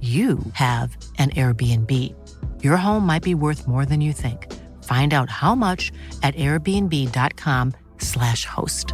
you have an Airbnb. Your home might be worth more than you think. Find out how much at airbnb.com/slash host.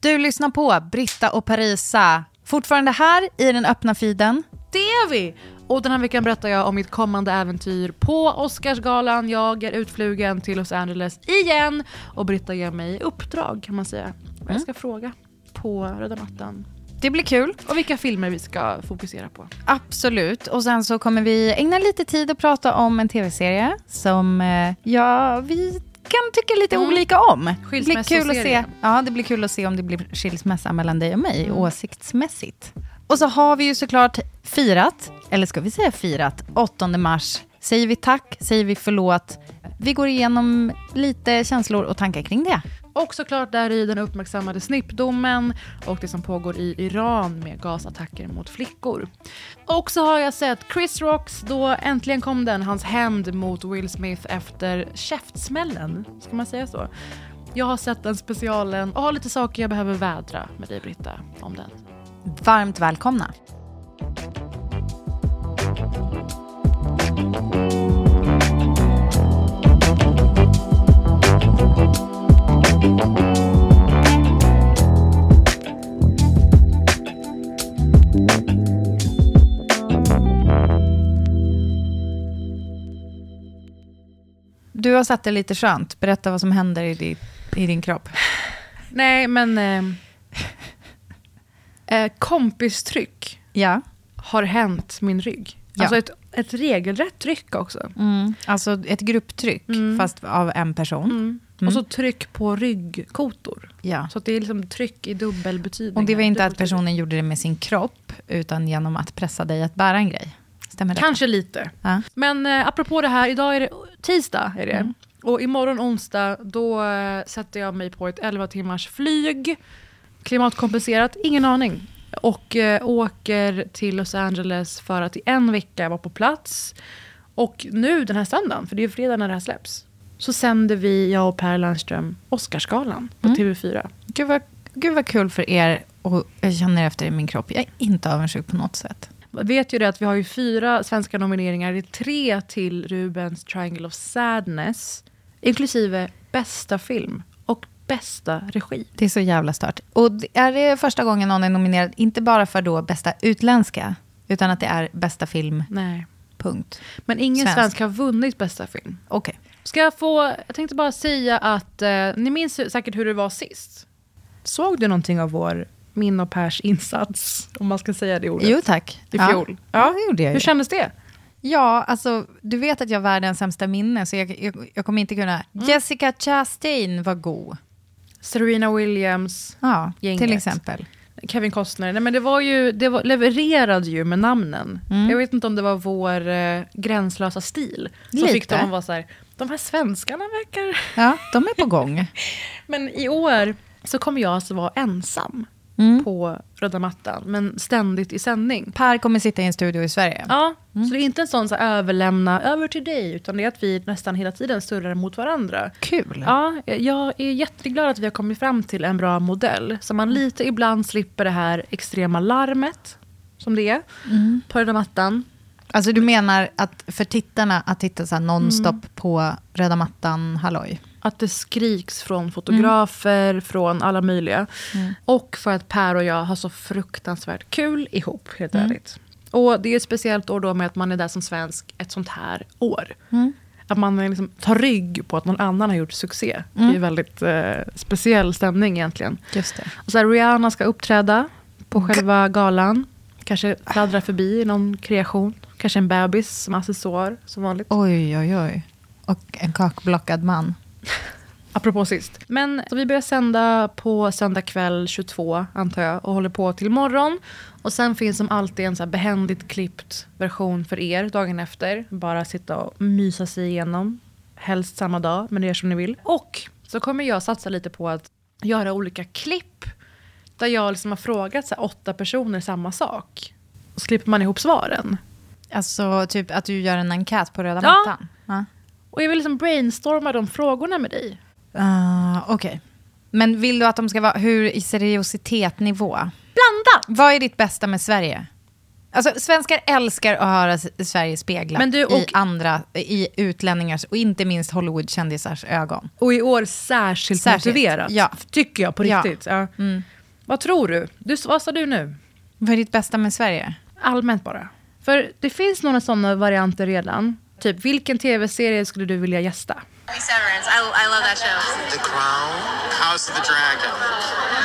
Du lyssnar på Britta och Parisa. Fortfarande här i den öppna feeden. Det är vi! Och den här veckan berättar jag om mitt kommande äventyr på Oscarsgalan. Jag är utflugen till Los Angeles igen och Britta ger mig uppdrag kan man säga. Jag ska fråga på röda mattan. Det blir kul. Och vilka filmer vi ska fokusera på. Absolut. Och sen så kommer vi ägna lite tid att prata om en tv-serie som eh, ja, vi kan tycka lite Mm. olika om. Det blir, kul att se, ja, det blir kul att se om det blir skilsmässa mellan dig och mig, Mm. åsiktsmässigt. Och så har vi ju såklart firat, eller ska vi säga firat, 8 mars. Säger vi tack, säger vi förlåt. Vi går igenom lite känslor och tankar kring det. Och såklart där i den uppmärksammade snippdomen och det som pågår i Iran med gasattacker mot flickor. Och så har jag sett Chris Rocks, då äntligen kom den, hans hämnd mot Will Smith efter käftsmällen. Ska man säga så? Jag har sett den specialen och har lite saker jag behöver vädra med dig Britta om den. Varmt välkomna. Du har satt det lite skönt. Berätta vad som händer i din, i din kropp. Nej men... Eh, eh, kompistryck Ja. har hänt min rygg. Ja. Alltså ett, ett regelrätt tryck också. Mm. Alltså ett grupptryck, fast av en person. Mm. Och så tryck på ryggkotor. Ja. Så det är liksom tryck i dubbel betydning. Och det var inte att personen gjorde det med sin kropp, utan genom att pressa dig att bära en grej. Stämmer det? Kanske lite. Ja. Men eh, apropå det här, idag är det tisdag. Är det. Mm. Och imorgon onsdag, då eh, sätter jag mig på ett 11 timmars flyg. Klimatkompenserat, ingen aning. Och eh, åker till Los Angeles för att i en vecka vara på plats. Och nu den här söndagen, för det är ju fredag när det här släpps, så sänder vi, jag och Per Lernström, Oscarsgalan på Mm. TV4. Gud, vad, gud vad kul för er. Och jag känner efter i min kropp. Jag är inte avundsjuk på något sätt. Jag vet ju det att vi har ju fyra svenska nomineringar. Det är tre till Rubens Triangle of Sadness. Inklusive bästa film och bästa regi. Det är så jävla stört. Och är det första gången någon är nominerad, inte bara för då bästa utländska, utan att det är bästa film, Nej. punkt. Men ingen Svensk. svensk har vunnit bästa film. Okej. Ska jag få... Jag tänkte bara säga att eh, ni minns säkert hur det var sist. Såg du någonting av vår, min och Pers insats? Om man ska säga det ordet. Jo tack. I fjol. Ja, ja det gjorde jag Hur kändes det? Ja, alltså du vet att jag har världens sämsta minne, så jag, jag, jag kommer inte kunna... Mm. Jessica Chastain var god. Serena Williams, Ja, Gänget. till exempel. Kevin Costner. Nej, men det var ju, det var, levererade ju med namnen. Mm. Jag vet inte om det var vår eh, gränslösa stil. Som Lite. fick dem att vara så här, de här svenskarna verkar... Ja, de är på gång. Men i år så kommer jag alltså vara ensam Mm. på röda mattan, men ständigt i sändning. Per kommer sitta i en studio i Sverige. Ja, så det är inte en sån så här, överlämna över till dig, utan det är att vi nästan hela tiden surrar mot varandra. Kul. Ja, jag är jätteglad att vi har kommit fram till en bra modell. Så man lite ibland slipper det här extrema larmet, som det är, på röda mattan. Alltså du menar att för tittarna att titta så nonstop Mm. på röda mattan, halloj? Att det skriks från fotografer, från alla möjliga. Och för att Per och jag har så fruktansvärt kul ihop, helt ärligt. Och det är ett speciellt år då med att man är där som svensk ett sånt här år. Att man liksom tar rygg på att någon annan har gjort succé. Det är en väldigt eh, speciell stämning egentligen. Just det. Och så här, Rihanna ska uppträda på själva galan. Kanske fladdra förbi i någon kreation. Kanske en bebis som accessoar, som vanligt. Oj, oj, oj. Och en kakblockad man. Apropå sist. Men så vi börjar sända på söndag kväll 22, antar jag, och håller på till morgon. Och sen finns som alltid en så här behändigt klippt version för er dagen efter. Bara sitta och mysa sig igenom. Helst samma dag, men det är som ni vill. Och så kommer jag satsa lite på att göra olika klipp där jag liksom har frågat så här, åtta personer samma sak. Och så klipper man ihop svaren. Alltså typ att du gör en enkät på röda Ja. mattan? Ja. Och jag vill liksom brainstorma de frågorna med dig. Uh, Okej. Men vill du att de ska vara hur i seriositetsnivå? Blandat! Vad är ditt bästa med Sverige? Alltså, svenskar älskar att höra Sverige speglat du, i och- andra, i utlänningars och inte minst Hollywoodkändisars ögon. Och i år särskilt, Särskilt, motiverat. ja. Tycker jag på Ja. riktigt. Ja. Vad tror du? du? Vad sa du nu? Vad är ditt bästa med Sverige? Allmänt bara. För det finns några sådana varianter redan. Typ, vilken tv-serie skulle du vilja gästa? Severance. I, I love that show. The Crown, House of the Dragon.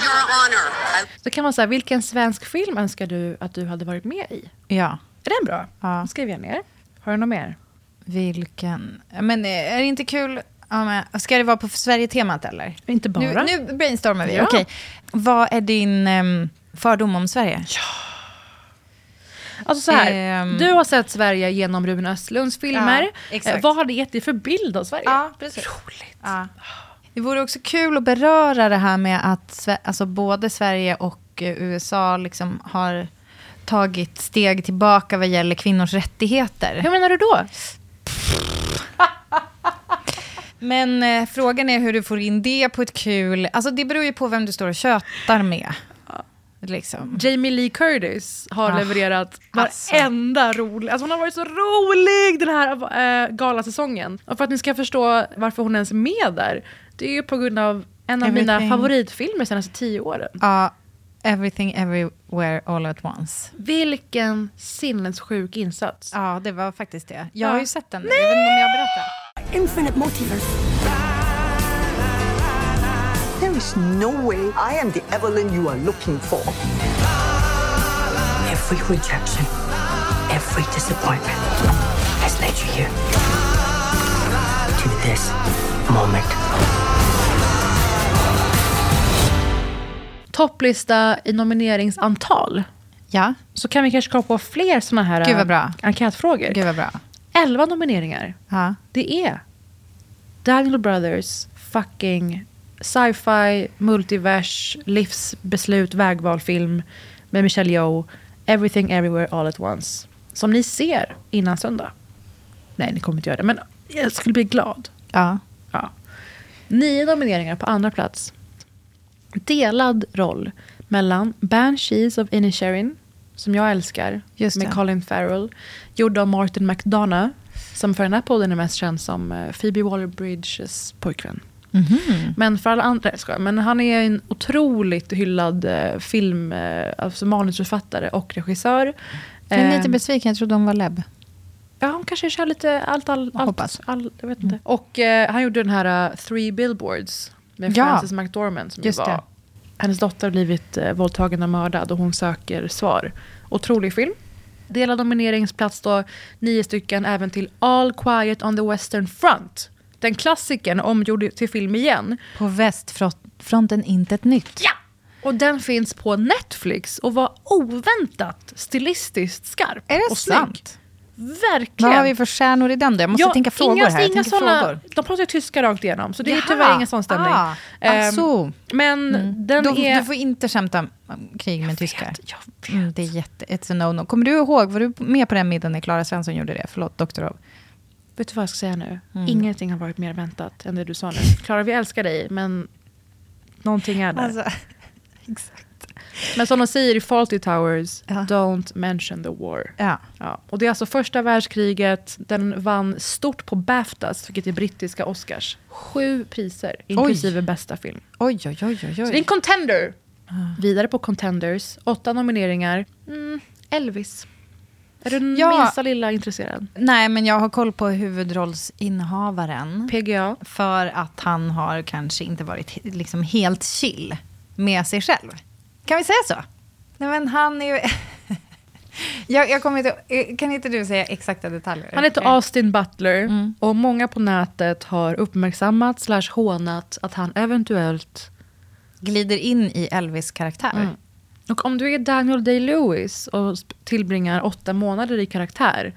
Your Honor. I, Så kan man säga, vilken svensk film önskar du att du hade varit med i? Ja. Är den bra? Ja. Skriver jag ner. Har du något mer? Vilken... Men är det inte kul... Ja, men, ska det vara på Sverige-temat eller? Inte bara. Nu, nu brainstormar vi. Ja. Okej. Vad är din em, fördom om Sverige? Alltså så här, Ehm. du har sett Sverige genom Ruben Östlunds filmer. Ja. Eh, vad har det gett dig för bild av Sverige? Ja, precis. Roligt. Ja. Det vore också kul att beröra det här med att alltså både Sverige och eh, USA liksom har tagit steg tillbaka vad gäller kvinnors rättigheter. Hur menar du då? Men eh, frågan är hur du får in det på ett kul... Alltså det beror ju på vem du står och tjötar med. Liksom. Jamie Lee Curtis har Ah, levererat alltså. varenda rolig... Alltså hon har varit så rolig den här äh, galasäsongen. Och för att ni ska förstå varför hon ens är med där, det är ju på grund av en av mina Everything. favoritfilmer de senaste tio åren. Ja, everything everywhere all at once. Vilken sinnessjuk insats. Ja, det var faktiskt det. Jag Ja. har ju sett den. Jag vet inte om jag har berättat. Infinite multiverse. Is no way I am the Evelyn you are looking for. Every rejection, every disappointment has led you here. To this moment. Topplista i nomineringsantal. Ja, Så kan vi kanske komma på fler såna här Gud vad bra. äh, enkätfrågor. gud vad bra. Elva nomineringar. Ja. Det är Daniel Brothers fucking sci-fi, multivers, livsbeslut, vägvalfilm med Michelle Yeoh, Everything Everywhere All At Once. Som ni ser innan söndag. Nej, ni kommer inte göra det, men jag skulle bli glad. ja. Ja. Nio nomineringar på andra plats. Delad roll mellan Banshees of Inisherin, som jag älskar, med. Colin Farrell. Gjord av Martin McDonough, som för den här podden är mest känd som eh, Phoebe Waller-Bridges pojkvän. Mhm. Men för alla andra, jag men han är en otroligt hyllad eh, film, eh, alltså manusförfattare och regissör. Jag är lite Ehm, besviken, jag trodde hon var lebb. Ja, hon kanske kör lite allt, all, allt, hoppas. All, jag vet inte. Och eh, han gjorde den här uh, Three Billboards med Ja. Frances McDormand som ju Just var... det. Hennes dotter har blivit uh, våldtagen och mördad och hon söker svar. Otrolig film. Delad nomineringsplats då, nio stycken, även till All Quiet on the Western Front. Den klassikern omgjord till film igen. På västfronten inte ett nytt. Ja! Och den finns på Netflix och var oväntat stilistiskt skarp Är det och snygg. sant? Verkligen. Vad har vi för stjärnor i den då? Jag måste tänka frågor inga, här. Jag Inga såna, frågor. De pratar ju tyska rakt igenom, så det är Jaha. tyvärr ingen sån stämning. Ah, Ehm, alltså. Men den Du, är... du får inte skämta krig med tyskar. vet, jag vet. Mm, det är jätte, it's a no-no. Kommer du ihåg, var du med på den middagen när Klara Svensson gjorde det? Förlåt, Doktorov. Vet du vad jag ska säga nu? Mm. Ingenting har varit mer väntat än det du sa nu. Klara, vi älskar dig, men någonting är där. Alltså, exakt. Men som de säger i Fawlty Towers, Ja. don't mention the war. Ja. Ja, och det är alltså första världskriget. Den vann stort på Baftas, vilket är brittiska Oscars. Sju priser, inklusive bästa film. Oj, oj, oj, oj. Så det är en oj. contender. Vidare på contenders, åtta nomineringar. Mm, Elvis. Är du Ja. minsta lilla intresserad? Nej, men jag har koll på huvudrollsinnehavaren. PGA. För att han har kanske inte varit liksom helt chill med sig själv. Kan vi säga så? Nej, men han är ju... jag, jag kommer inte, eh, kan inte du säga exakta detaljer? Han heter Austin Butler Mm. och många på nätet har uppmärksammat slash hånat att han eventuellt... Glider in i Elvis karaktär. Mm. Och om du är Daniel Day-Lewis och tillbringar åtta månader i karaktär,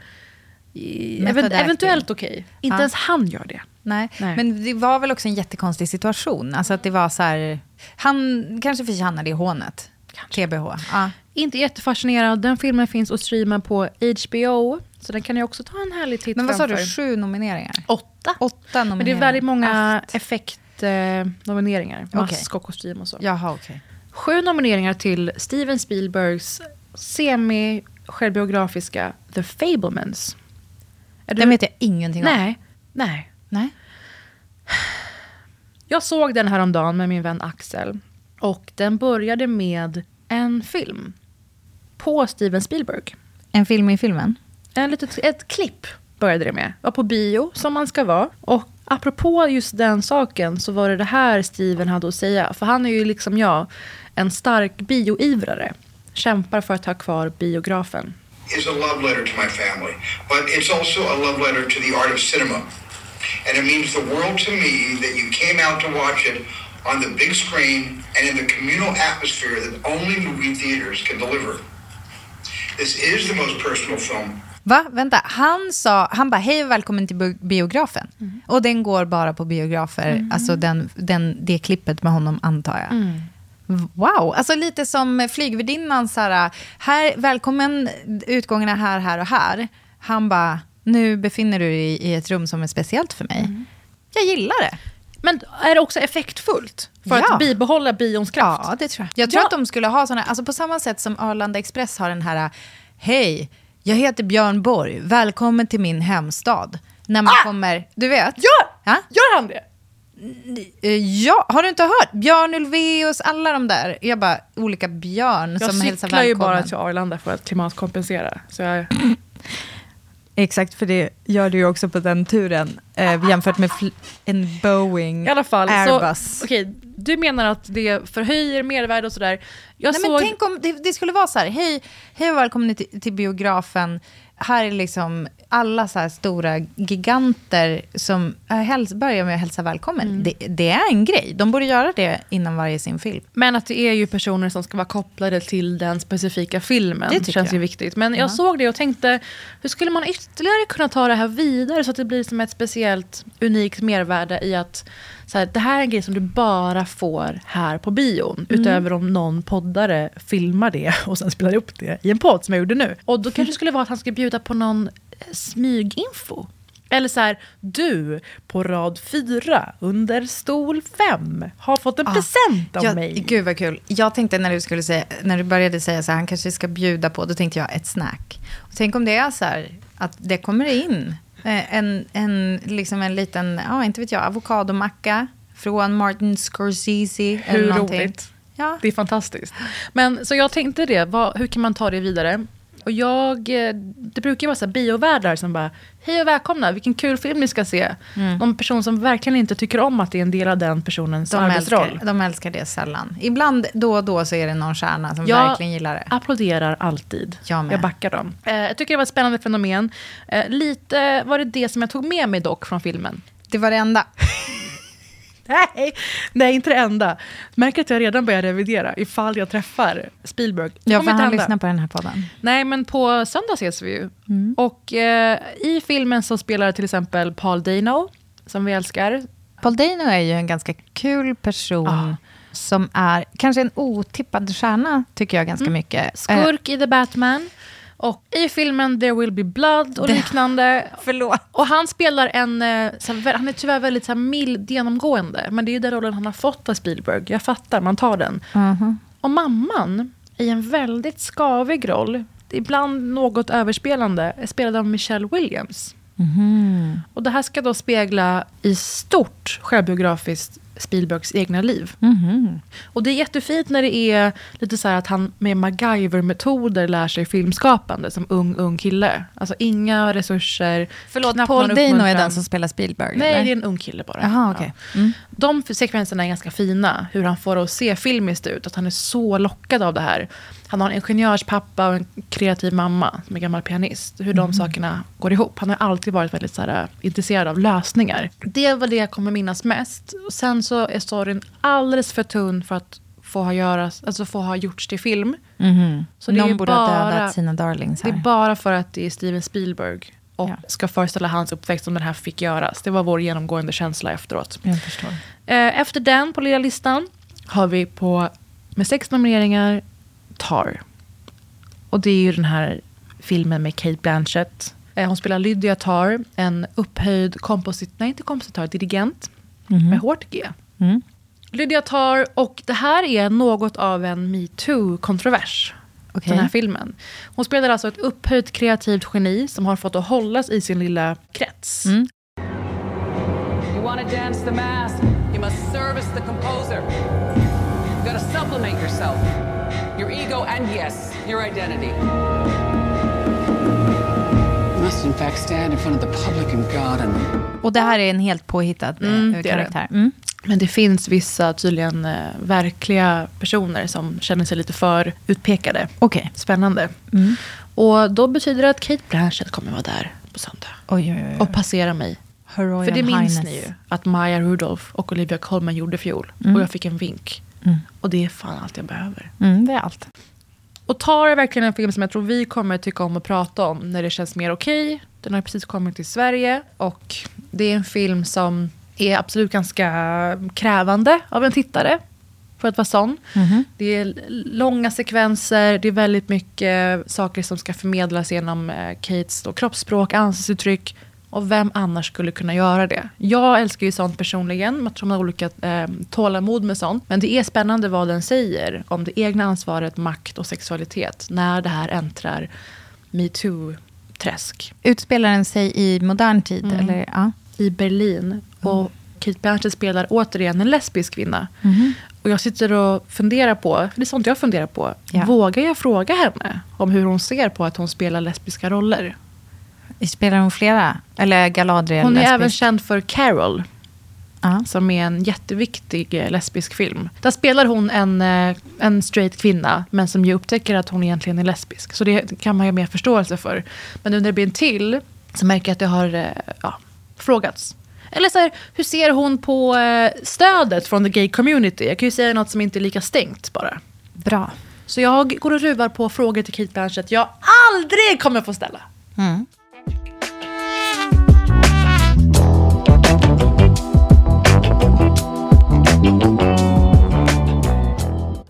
i, Method even, acting. eventuellt okej. Inte Ja. ens han gör det. Nej. Nej. men det var väl också en jättekonstig situation. Alltså att det var så här... Han kanske förtjänade i hånet. TBH. Ja. Inte jättefascinerad. Den filmen fins att streama på HBO. Så den kan ni också ta en härlig titt Men vad sa du, framför. sju nomineringar? Åtta. Åtta nomineringar. Men det är väldigt många effektnomineringar. Eh. Mask och kostym och så. Jaha, okej. Sju nomineringar till Steven Spielbergs semi-självbiografiska The Fablemans. Är du- Den vet jag ingenting om. Nej, nej. Nej. Jag såg den här om dagen med min vän Axel. Och den började med en film. På Steven Spielberg. En film i filmen? En litet, ett klipp började det med. Var på bio, som man ska vara. Och apropå just den saken så var det det här Steven hade att säga. För han är ju liksom jag, en stark bioivrare. Kämpar för att ha kvar biografen. is a love letter to my family, but it's also a love letter to the art of cinema. And it means the world to me that you came out to watch it on the big screen and in the communal atmosphere that only movie theaters can deliver. This is the most personal film Va? Vänta, han sa, han bara hej och välkommen till bi- biografen. Mm. Och den går bara på biografer, alltså den, den, det klippet med honom antar jag. Mm. Wow, alltså lite som flygvärdinnan här, här, välkommen utgångarna här, här och här. Han bara, nu befinner du dig i, i ett rum som är speciellt för mig. Mm. Jag gillar det. Men är det också effektfullt? För Ja. att bibehålla bions kraft? Ja, det tror jag. Jag tror Ja. att de skulle ha såna, alltså på samma sätt som Arlanda Express har den här, hej, jag heter Björn Borg, välkommen till min hemstad. När man kommer, du vet? Gör! Ja? Gör han det? Eh, Ja, har du inte hört? Björn Ulvaeus, alla de där. Jag bara, olika Björn Jag som hälsar cyklar ju välkommen. bara till Arlanda för att klimatkompensera. Så jag... Exakt, för det gör du ju också på den turen. Eh, jämfört med en Boeing I alla fall, Airbus. så, okej, du menar att det förhöjer mervärde och sådär. Jag Nej, såg... men tänk om det, det skulle vara så här, hej, hej och välkommen till, till biografen. Här är liksom alla så stora giganter som äh, häls, börjar med att hälsa välkommen. Mm. Det, det är en grej. De borde göra det innan varje sin film. Men att det är ju personer som ska vara kopplade till den specifika filmen. Det känns ju jag. viktigt. Men Ja. jag såg det och tänkte, hur skulle man ytterligare kunna ta det här vidare så att det blir som ett speciellt unikt mervärde i att så här, det här är en grej som du bara får här på bion. Mm. Utöver om någon poddare filmar det och sen spelar upp det i en podd som jag gjorde nu. Och då kanske det skulle vara att han ska bjuda på någon eh, smyginfo. Eller så här, du på rad fyra under stol fem har fått en present av Ah. Ja, mig. Gud vad kul. Jag tänkte när du, skulle säga, när du började säga så här, han kanske ska bjuda på, då tänkte jag ett snack. Och tänk om det är så här, att det kommer in en, en, liksom en liten, ja inte vet jag, avokadomacka från Martin Scorsese. eller Hur någonting. roligt. Ja. Det är fantastiskt. Men så jag tänkte det, vad, hur kan man ta det vidare? Och jag, eh, det brukar ju vara så här biovärdar som bara, hej och välkomna, vilken kul film ni ska se. Någon person som verkligen inte tycker om att det är en del av den personens De arbetsroll. älskar, de älskar det sällan. Ibland, då och då, så är det någon stjärna som Jag verkligen gillar det. applåderar alltid. Jag med. Jag backar dem. Eh, jag tycker det var ett spännande fenomen. Eh, lite var det det som jag tog med mig dock från filmen. Det var det enda. Nej, nej inte det enda. Märker att jag redan börjar revidera ifall jag träffar Spielberg. Det Ja, för han hända. lyssnar på den här podden. Nej, men på söndag ses vi ju. Mm. Och eh, i filmen så spelar till exempel Paul Dano, som vi älskar. Paul Dano är ju en ganska kul person. Ah. Som är kanske en otippad stjärna, tycker jag ganska mycket. Eh, Skurk i The Batman. Och i filmen There will be blood och liknande. Förlåt. Och han spelar en, eh, här, han är tyvärr väldigt så här, mild genomgående. Men det är ju den rollen han har fått av Spielberg. Jag fattar, man tar den. Mhm. Och mamman i en väldigt skavig roll, ibland något överspelande, är spelad av Michelle Williams. Mhm. Och det här ska då spegla i stort självbiografiskt Spielbergs egna liv. Mhm. Och det är jättefint när det är lite så att han med MacGyver-metoder lär sig filmskapande som ung, ung kille. Alltså inga resurser. Förlåt, Paul Dano är den som spelar Spielberg? Nej, eller? det är en ung kille bara. Jaha, okej. Mm. De sekvenserna är ganska fina, hur han får det att se filmiskt ut. Att han är så lockad av det här. Han har en ingenjörspappa och en kreativ mamma som är gammal pianist. Hur de sakerna går ihop. Han har alltid varit väldigt så här, intresserad av lösningar. Det var det jag kommer minnas mest. Sen så är storyn alldeles för tunn för att få ha, göras, alltså få ha gjorts till film. Mhm. Så det är Någon borde ha bara- dödat sina darlings Det här. är bara för att det är Steven Spielberg och Ja. ska föreställa hans uppväxt som den här fick göras. Det var vår genomgående känsla efteråt. Jag förstår. Eh, Efter den på lilla listan har vi på med sex nomineringar Tar. Och det är ju den här filmen med Kate Blanchett. Eh, Hon spelar Lydia Tar, en upphöjd komposit, nej inte kompositör, dirigent med hårt G. Mm. Lydia Tar, och det här är något av en metoo-kontrovers. Okej. Den här filmen. Hon spelar alltså ett upphöjt kreativt geni som har fått att hållas i sin lilla krets. Mm. You want to dance the mask, you must service the composer. You gotta supplement yourself, your ego, and yes, your identity. You must, in fact, stand in front of the public and God and Och det här är en helt påhittad eh, Mm, karaktär. Mm. Men det finns vissa tydligen eh, verkliga personer som känner sig lite för utpekade. Okej. Spännande. Mm. Och då betyder det att Kate Blanchett kommer vara där på söndag. Oj, oj, oj. Och passera mig. För det minns Highness. ni ju. Att Maya Rudolph och Olivia Colman gjorde fjol. Mm. Och jag fick en vink. Mm. Och det är fan allt jag behöver. Mm, det är allt. Och Tar är verkligen en film som jag tror vi kommer tycka om att prata om när det känns mer okej. Den har precis kommit till Sverige och det är en film som är absolut ganska krävande av en tittare. För att vara sån. Mhm. Det är långa sekvenser, det är väldigt mycket saker som ska förmedlas genom eh, Kates då, kroppsspråk, ansiktsuttryck. Och vem annars skulle kunna göra det? Jag älskar ju sånt personligen, tror man har olika eh, tålamod med sånt. Men det är spännande vad den säger om det egna ansvaret, makt och sexualitet när det här äntrar metoo-träsk. Utspelar den sig i modern tid? Mm. Eller? Ja. I Berlin. Och Kate Blanchett spelar återigen en lesbisk kvinna. Mhm. Och jag sitter och funderar på, det är sånt jag funderar på. Ja. Vågar jag fråga henne om hur hon ser på att hon spelar lesbiska roller? Spelar hon flera? Eller Galadriel? Hon är lesbisk? även känd för Carol. Ja. Som är en jätteviktig eh, lesbisk film. Där spelar hon en, eh, en straight kvinna, men som ju upptäcker att hon egentligen är lesbisk. Så det kan man ju ha mer förståelse för. Men nu när det blir en till, så märker jag att det har eh, ja, frågats. Eller så här, hur ser hon på stödet från the gay community? Jag kan ju säga något som inte är lika stängt bara. Bra. Så jag går och ruvar på frågor till Kate Blanchett jag aldrig kommer få ställa. Mm.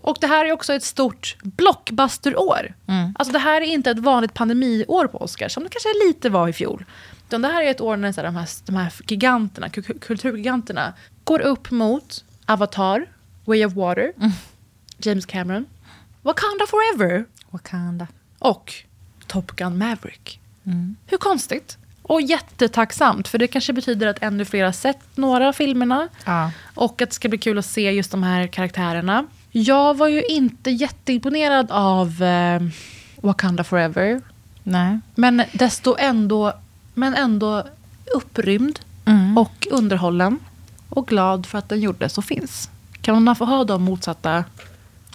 Och det här är också ett stort blockbusterår. Mm. Alltså det här är inte ett vanligt pandemiår på Oscar, som det kanske lite var i fjol. Utan det här är ett år när så här, de, här, de här giganterna, ku- kulturgiganterna går upp mot Avatar, Way of Water, Mm. James Cameron, Wakanda Forever Wakanda. och Top Gun Maverick. Mm. Hur konstigt? Och jättetacksamt, för det kanske betyder att ännu fler har sett några av filmerna. Ja. Och att det ska bli kul att se just de här karaktärerna. Jag var ju inte jätteimponerad av eh, Wakanda Forever. Nej. Men desto ändå, men ändå upprymd Mm. och underhållen. Och glad för att den gjordes och finns. Kan man få ha de motsatta?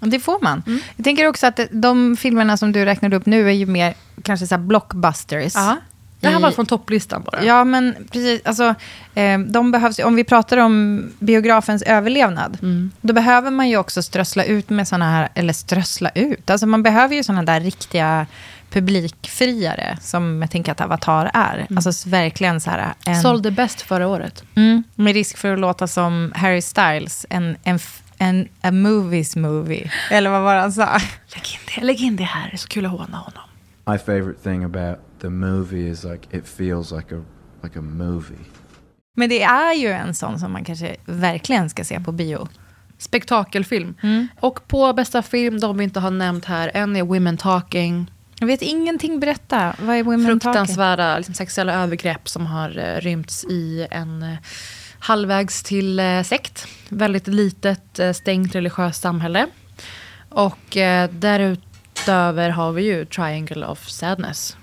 Det får man. Mm. Jag tänker också att de filmerna som du räknade upp nu är ju mer kanske så blockbusters. Ja. Det här var från topplistan bara. Ja, men precis. Alltså, eh, de behövs, om vi pratar om biografens överlevnad, Mm. då behöver man ju också strössla ut med såna här, eller strössla ut, alltså man behöver ju såna där riktiga publikfriare, som jag tänker att Avatar är. Alltså s- verkligen så här... En, Sålde bäst förra året. mm, med risk för att låta som Harry Styles, en, en, en a movies movie. Eller vad var det han sa? Lägg in det, lägg in det här, det är så kul att håna honom. My favorite thing about the movie is like it feels like a like a movie. Men det är ju en sån som man kanske verkligen ska se på bio. spektakelfilm. Mm. Och på bästa film, de vi inte har nämnt här, en är Women Talking. Jag vet ingenting, berätta. Vad är Women Talking? Fruktansvärda liksom, sexuella övergrepp som har eh, rymts i en eh, halvvägs till eh, sekt. Väldigt litet eh, stängt religiöst samhälle. Och eh, därutöver har vi ju Triangle of Sadness.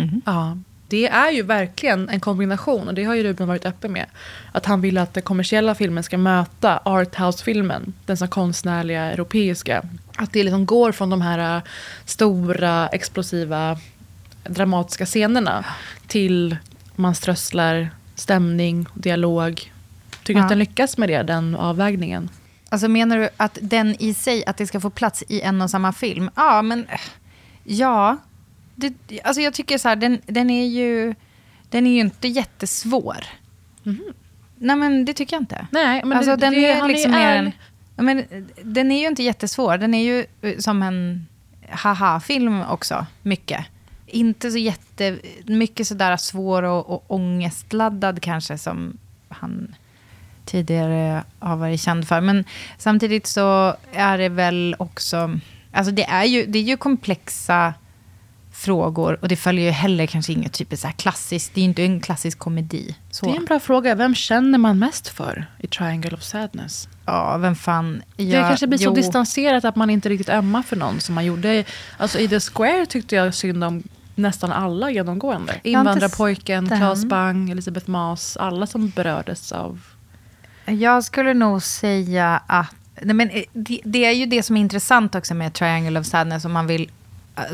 Mm. Ja, det är ju verkligen en kombination och det har ju Ruben varit öppen med. Att han vill att den kommersiella filmen ska möta arthouse-filmen, den så konstnärliga europeiska. Att det liksom går från de här äh, stora, explosiva, dramatiska scenerna till man strösslar, stämning, dialog. Tycker Ja. att den lyckas med det, den avvägningen? Alltså menar du att den i sig, att det ska få plats i en och samma film? Ja, men ja. Det, alltså jag tycker så här, den, den är ju den är ju inte jättesvår. Nej, men det tycker jag inte. Nej, men alltså, det- den det- är liksom är- en, men, Den är ju inte jättesvår. Den är ju eh, som en haha-film också, mycket. Inte så jättemycket sådär svår och, och ångestladdad kanske som han tidigare har varit känd för. Men samtidigt så är det väl också... Alltså det är ju, det är ju komplexa frågor och det följer ju heller kanske inget typiskt så här klassiskt. Det är inte en klassisk komedi. Så. Det är en bra fråga. Vem känner man mest för i Triangle of Sadness? Ja, vem fan... det Ja, kanske blir så jo. distanserat att man inte riktigt ömmar för någon som man gjorde. Alltså i The Square tyckte jag synd om nästan alla genomgående. Invandrarpojken, Claes. Bang, Elisabeth Mas, alla som berördes av... Jag skulle nog säga att... Nej, men eh, det, det är ju det som är intressant också med Triangle of Sadness. Om man vill,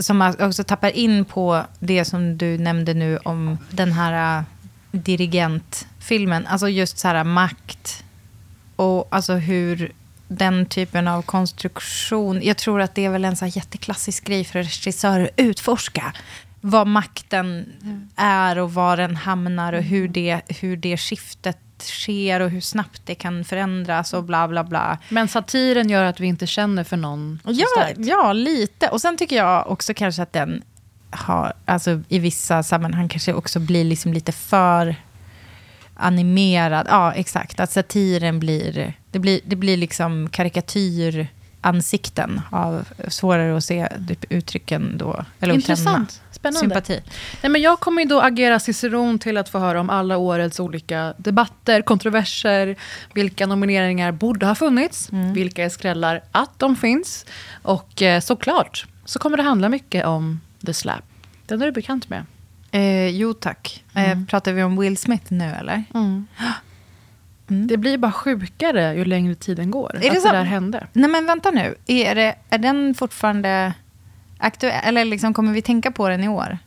som också tappar in på det som du nämnde nu om den här eh, dirigentfilmen. Alltså just så här makt och alltså hur den typen av konstruktion. Jag tror att det är väl en så här jätteklassisk grej för regissörer att utforska. Vad makten är och var den hamnar och hur det, hur det skiftet sker och hur snabbt det kan förändras och bla bla bla. Men satiren gör att vi inte känner för någon Ja, starkt. ja, lite. Och sen tycker jag också kanske att den har, alltså i vissa sammanhang kanske också blir liksom lite för animerad. Ja, exakt. Att satiren blir, det blir, det blir liksom karikatyransikten av svårare att se typ, uttrycken då. Eller Intressant. Spännande. Sympati. Nej, men jag kommer ju då agera ciceron till att få höra om alla årets olika debatter, kontroverser, vilka nomineringar borde ha funnits, Mm. vilka är skrällar att de finns. Och eh, såklart så kommer det handla mycket om The Slap. Den är du bekant med. Eh, jo, tack. Eh, pratar vi om Will Smith nu, eller? Det blir bara sjukare ju längre tiden går. Är att det det, så? där hände. Nej, men vänta nu. Är, det, är den fortfarande aktuell? Eller liksom, kommer vi tänka på den i år?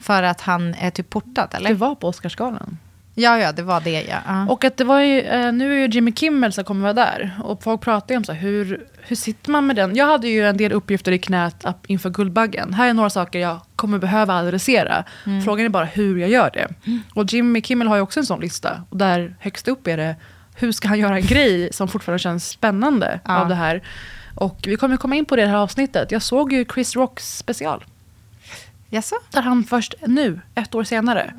För att han är typ portad, eller? Det var på Oscarsgalan. Ja, ja, det var det, ja. ja. Och att det var ju, eh, nu är ju Jimmy Kimmel som kommer vara där. Och folk pratar ju om så här, hur, hur sitter man med den? Jag hade ju en del uppgifter i knät inför Guldbaggen. Här är några saker jag kommer behöva adressera. Mm. Frågan är bara hur jag gör det. Och Jimmy Kimmel har ju också en sån lista. Och där högst upp är det, hur ska han göra en grej som fortfarande känns spännande Ja. av det här? Och vi kommer komma in på det här avsnittet. Jag såg ju Chris Rocks special. Jaså? Där han först nu, ett år senare,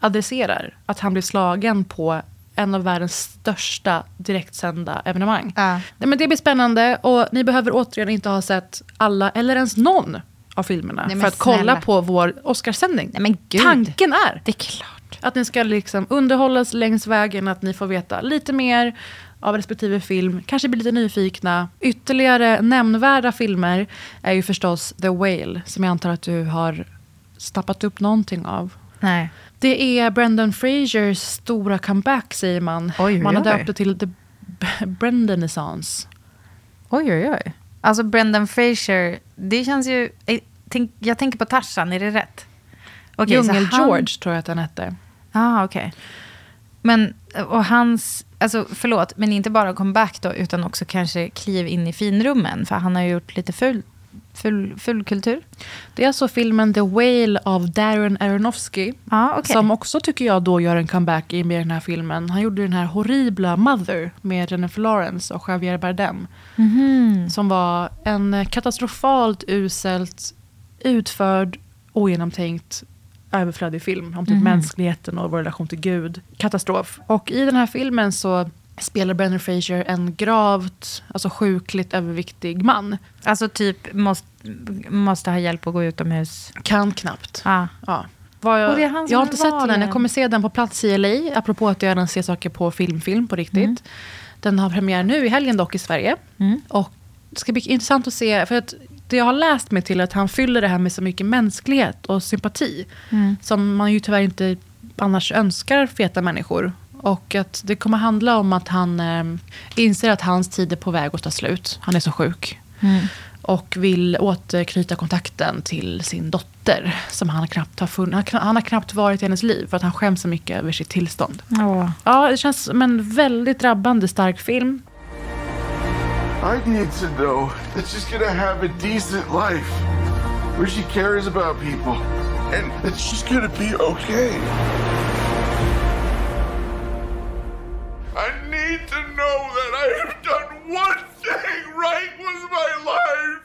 adresserar att han blir slagen på en av världens största direktsända evenemang. Ja. Nej, men det blir spännande och ni behöver återigen inte ha sett alla eller ens någon av filmerna Nej, för att kolla snälla. på vår Oscarssändning. Nej, men gud. Tanken är Det är klart. att ni ska liksom underhållas längs vägen, att ni får veta lite mer av respektive film, kanske bli lite nyfikna. Ytterligare nämnvärda filmer är ju förstås The Whale, som jag antar att du har snappat upp någonting av. Nej. Det är Brendan Frasers stora comeback, säger man. Oj, man har döpt det till The B- Brendanisans. Oj, oj, oj. Alltså Brendan Fraser, det känns ju... eh, Tänk, jag tänker på Tarzan, är det rätt? Så Djungel han- George tror jag att den hette. Ja, okej. Men, och hans, alltså förlåt, men inte bara comeback då, utan också kanske kliv in i finrummen, för han har ju gjort lite ful, ful, fulkultur. Det är alltså filmen The Whale av Darren Aronofsky. Ja, okej. Som också tycker jag då gör en comeback i med den här filmen. Han gjorde den här horribla Mother med Jennifer Lawrence och Javier Bardem. Mhm. Som var en katastrofalt uselt utförd, ogenomtänkt, överflödig film om typ Mhm. mänskligheten och vår relation till Gud. Katastrof. Och i den här filmen så spelar Brendan Fraser en gravt, alltså sjukligt överviktig man. Alltså typ måste, måste ha hjälp att gå utomhus. Kan knappt. Ah. Ja. Var jag, Och det är han som jag har inte sett den, jag kommer se den på plats i LA, apropå att jag gärna ser saker på filmfilm på riktigt. Mm. Den har premiär nu i helgen dock i Sverige. Och det ska bli intressant att se, för att det jag har läst mig till är att han fyller det här med så mycket mänsklighet och sympati. Mm. Som man ju tyvärr inte annars önskar feta människor. Och att det kommer handla om att han eh, inser att hans tid är på väg att ta slut. Han är så sjuk. Mm. Och vill återknyta kontakten till sin dotter. Som han knappt har funnit. Han, han har knappt varit i hennes liv för att han skäms så mycket över sitt tillstånd. Åh. Ja, det känns som en väldigt drabbande stark film. I need to know that she's gonna have a decent life where she cares about people and that she's gonna be okay. I need to know that I have done one thing right with my life.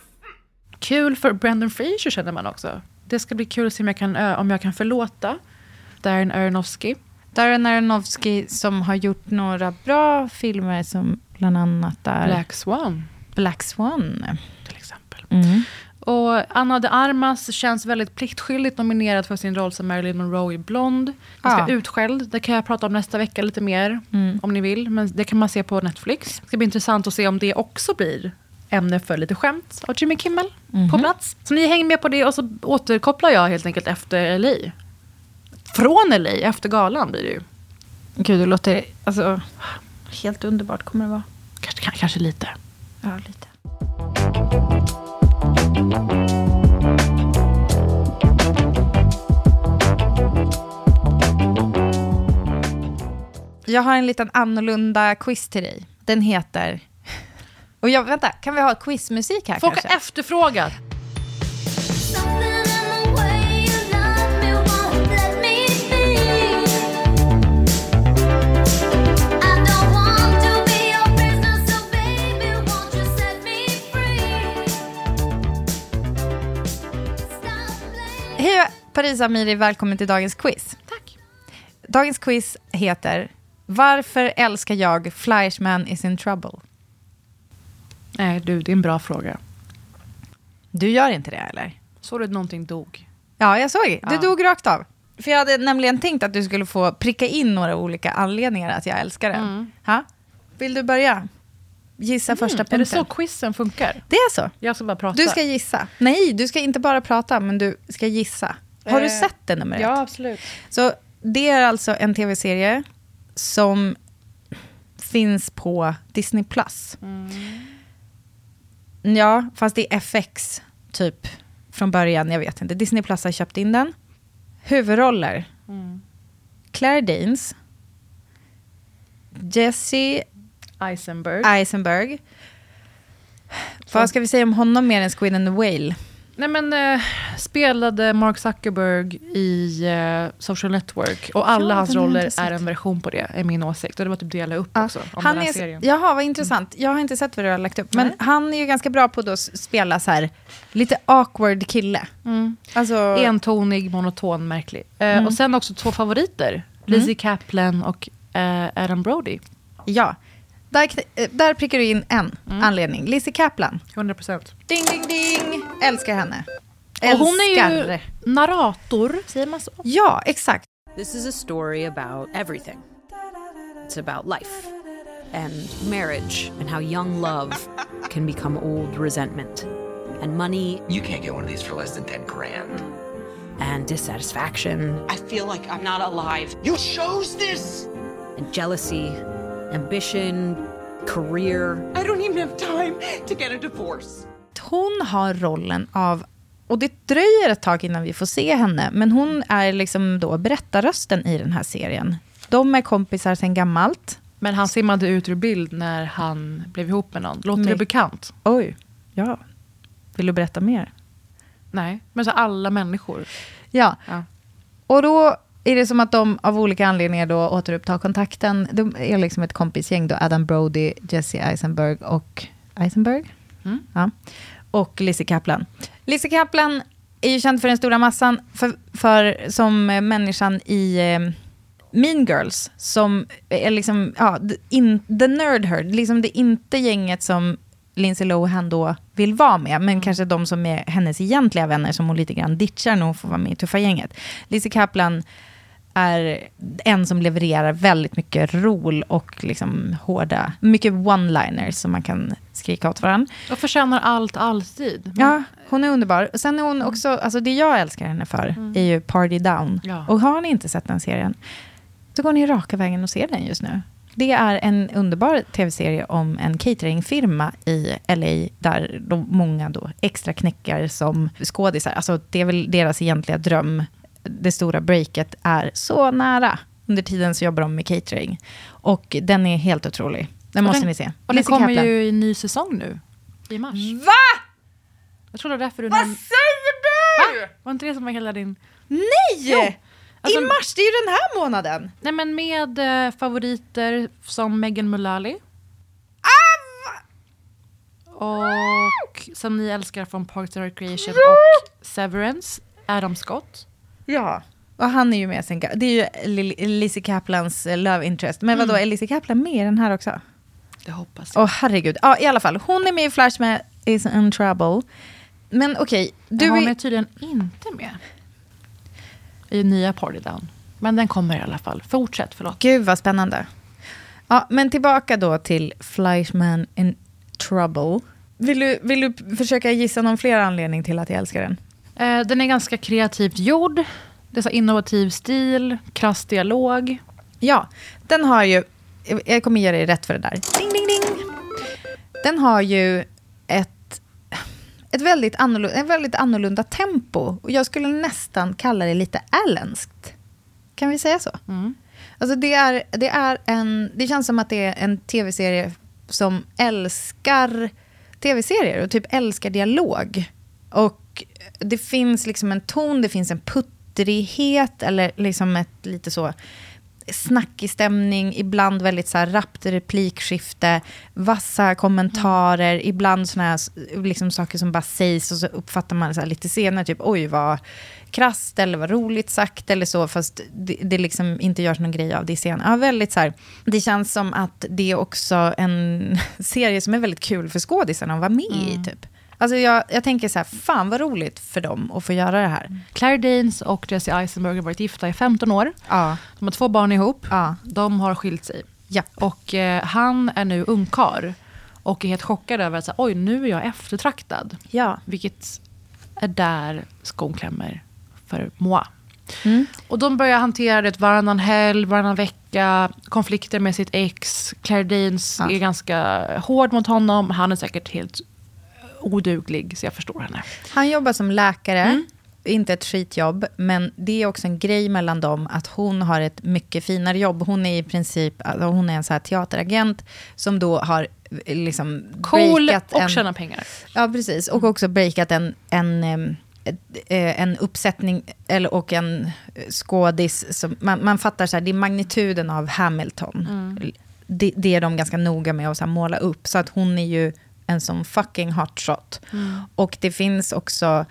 Kul för Brendan Fraser känner man också. Det ska bli kul att se om jag kan, om jag kan förlåta Darren Aronofsky. Darren Aronofsky som har gjort några bra filmer som bland annat är Black Swan. Black Swan. Till exempel. Mm. Och Anna de Armas känns väldigt pliktskyldigt nominerad för sin roll som Marilyn Monroe i Blond. Ganska Ja. utskälld. Det kan jag prata om nästa vecka lite mer Mm. om ni vill. Men det kan man se på Netflix. Det ska bli intressant att se om det också blir ämne för lite skämt av Jimmy Kimmel på plats. Så ni hänger med på det och så återkopplar jag helt enkelt efter LA. Från LA, efter galan blir det ju. Gud, det låter alltså, helt underbart kommer det vara. Kanske, kanske lite. Ja, lite. Jag har en liten annorlunda quiz till dig. Den heter... Och jag, vänta, kan vi ha quizmusik här Folk kanske? har efterfrågat. Paris Amiri, välkommen till dagens quiz. Tack. Dagens quiz heter Varför älskar jag Fleischman is in trouble? Nej du, det är en bra fråga. Du gör inte det eller? Såg du att någonting dog? Ja, jag såg det. Du Ja. dog rakt av. För jag hade nämligen tänkt att du skulle få pricka in några olika anledningar att jag älskar den. Mm. Ha? Vill du börja? Gissa första Är punkten. det så quizen funkar? Det är så. Jag ska bara prata. Du ska gissa. Nej, du ska inte bara prata, men du ska gissa. Har du Eh, sett den nummer Ja, ett? absolut. Så det är alltså en tv-serie som finns på Disney+. Plus. Ja, fast det är FX typ från början. Jag vet inte. Disney Plus har köpt in den. Huvudroller. Claire Danes. Jesse Eisenberg. Eisenberg. Vad ska vi säga om honom mer än Squid and the Whale? Nej men eh, spelade Mark Zuckerberg i eh, Social Network och alla Ja, hans roller är en version på det, är min åsikt. Och det var typ det jag la upp också om han den här är, serien. Jaha, vad intressant. Jag har inte sett vad du har lagt upp. Men Nej. han är ju ganska bra på att spela så här, lite awkward kille. Mm. Alltså, Entonig, monoton, märklig. Eh, Mm. Och sen också två favoriter. Lizzie Kaplan och eh, Adam Brody. Ja, där, eh, där prickar du in en Mm. anledning. Lizzie Kaplan. 100 procent. Ding, ding, ding. Älskar henne. Och hon är ju Älskar. narrator, säger man så? Ja, exakt. This is a story about everything. It's about life and marriage and how young love can become old resentment and money. You can't get one of these for less than 10 grand. And dissatisfaction. I feel like I'm not alive. You chose this! And jealousy, ambition, career. I don't even have time to get a divorce. Hon har rollen av, och det dröjer ett tag innan vi får se henne, men hon är liksom då berättarrösten i den här serien. De är kompisar sedan gammalt. Men han simmade ut ur bild när han blev ihop med någon. Låter det bekant? Oj, ja. Vill du berätta mer? Nej, men så alla människor. Ja. Ja. Och då är det som att de av olika anledningar då återupptar kontakten. De är liksom ett kompisgäng då, Adam Brody, Jesse Eisenberg och Eisenberg? Mm. Ja. Och Lizzie Kaplan. Lizzie Kaplan är ju känd för den stora massan, för, för som människan i, eh, Mean Girls, som är liksom, ja, in, the nerd herd, liksom det är inte gänget som Lindsay Lohan då vill vara med, men kanske de som är hennes egentliga vänner som hon lite grann ditchar när hon får vara med i Tuffa gänget. Lizzie Kaplan är en som levererar väldigt mycket rol och liksom hårda, mycket one-liners som man kan skrika åt varandra. Och förtjänar allt alltid. Ja, hon är underbar. Och Sen är hon också, alltså det jag älskar henne för är ju Party Down. Ja. Och har ni inte sett den serien, så går ni raka vägen och ser den just nu. Det är en underbar tv-serie om en cateringfirma i LA, där de många då extra knäckar som skådisar. Alltså det är väl deras egentliga dröm. Det stora breaket är så nära. Under tiden så jobbar de med catering. Och den är helt otrolig. Den Och måste den, ni se. Och den kommer Kaplan. ju i en ny säsong nu. I mars. Va? Jag tror det var därför du... Vad nämnde- säger du? Va? Var inte det som var hela din... Nej! Alltså- I mars, det är ju den här månaden. Nej men med eh, favoriter som Megan Mullally. Och som ni älskar från Parks and Recreation och Severance, Adam Scott. Ja. Och han är ju med sen. Det är ju Lizzie Kaplans eh, love interest. Men vadå, är Lizzie Kaplan med i den här också? Det hoppas Åh herregud. Ja, i alla fall. Hon är med i Flash med Is in Trouble. Men okej, Du du hon är... är tydligen inte med i nya Party Down. Men den kommer i alla fall. Fortsätt, förlåt. Gud vad spännande. Ja, men tillbaka då till Flashman in Trouble. Vill du, vill du försöka gissa någon fler anledning till att jag älskar den? Eh, den är ganska kreativt gjord. Det är så innovativ stil, krass dialog. Ja, den har ju... Jag kommer ge dig rätt för det där. Ding, ding, ding. Den har ju ett, ett väldigt annorlunda, ett väldigt annorlunda tempo. Och jag skulle nästan kalla det lite allenskt. Kan vi säga så? Alltså det, är, det, är en, det känns som att det är en tv-serie som älskar tv-serier och typ älskar dialog. Och det finns liksom en ton, det finns en puttrighet eller liksom ett lite så snackig stämning, ibland väldigt så här rappt replikskifte, vassa kommentarer, ibland såna här liksom saker som bara sägs och så uppfattar man så lite senare, typ oj vad krasst eller vad roligt sagt eller så, fast det, det liksom inte görs någon grej av det scen. Ja, väldigt så här, det känns som att det är också en serie som är väldigt kul för skådisarna att vara med i, typ. Alltså jag, jag tänker så här, fan vad roligt för dem att få göra det här. Claire Danes och Jesse Eisenberg har varit gifta i 15 år. Ja. De har två barn ihop. Ja. De har skilt sig. Ja. Och eh, han är nu ungkar. Och är helt chockad över att så här, oj, nu är jag eftertraktad. Ja. Vilket är där skon klämmer för moi. Mm. Och de börjar hantera det varannan helg, varannan vecka. Konflikter med sitt ex. Claire Danes Ja. är ganska hård mot honom. Han är säkert helt oduglig, så jag förstår henne. Han jobbar som läkare, inte ett skitjobb, men det är också en grej mellan dem att hon har ett mycket finare jobb. Hon är i princip alltså hon är en så här teateragent som då har eh, liksom Cool breakat och en, tjäna pengar. Ja, precis. Och också breakat en, en, eh, en uppsättning eller, och en skådis. Som, man, man fattar så här, det är magnituden av Hamilton. Det, det är de ganska noga med att så måla upp. Så att hon är ju en sån fucking hotshot. Och det finns också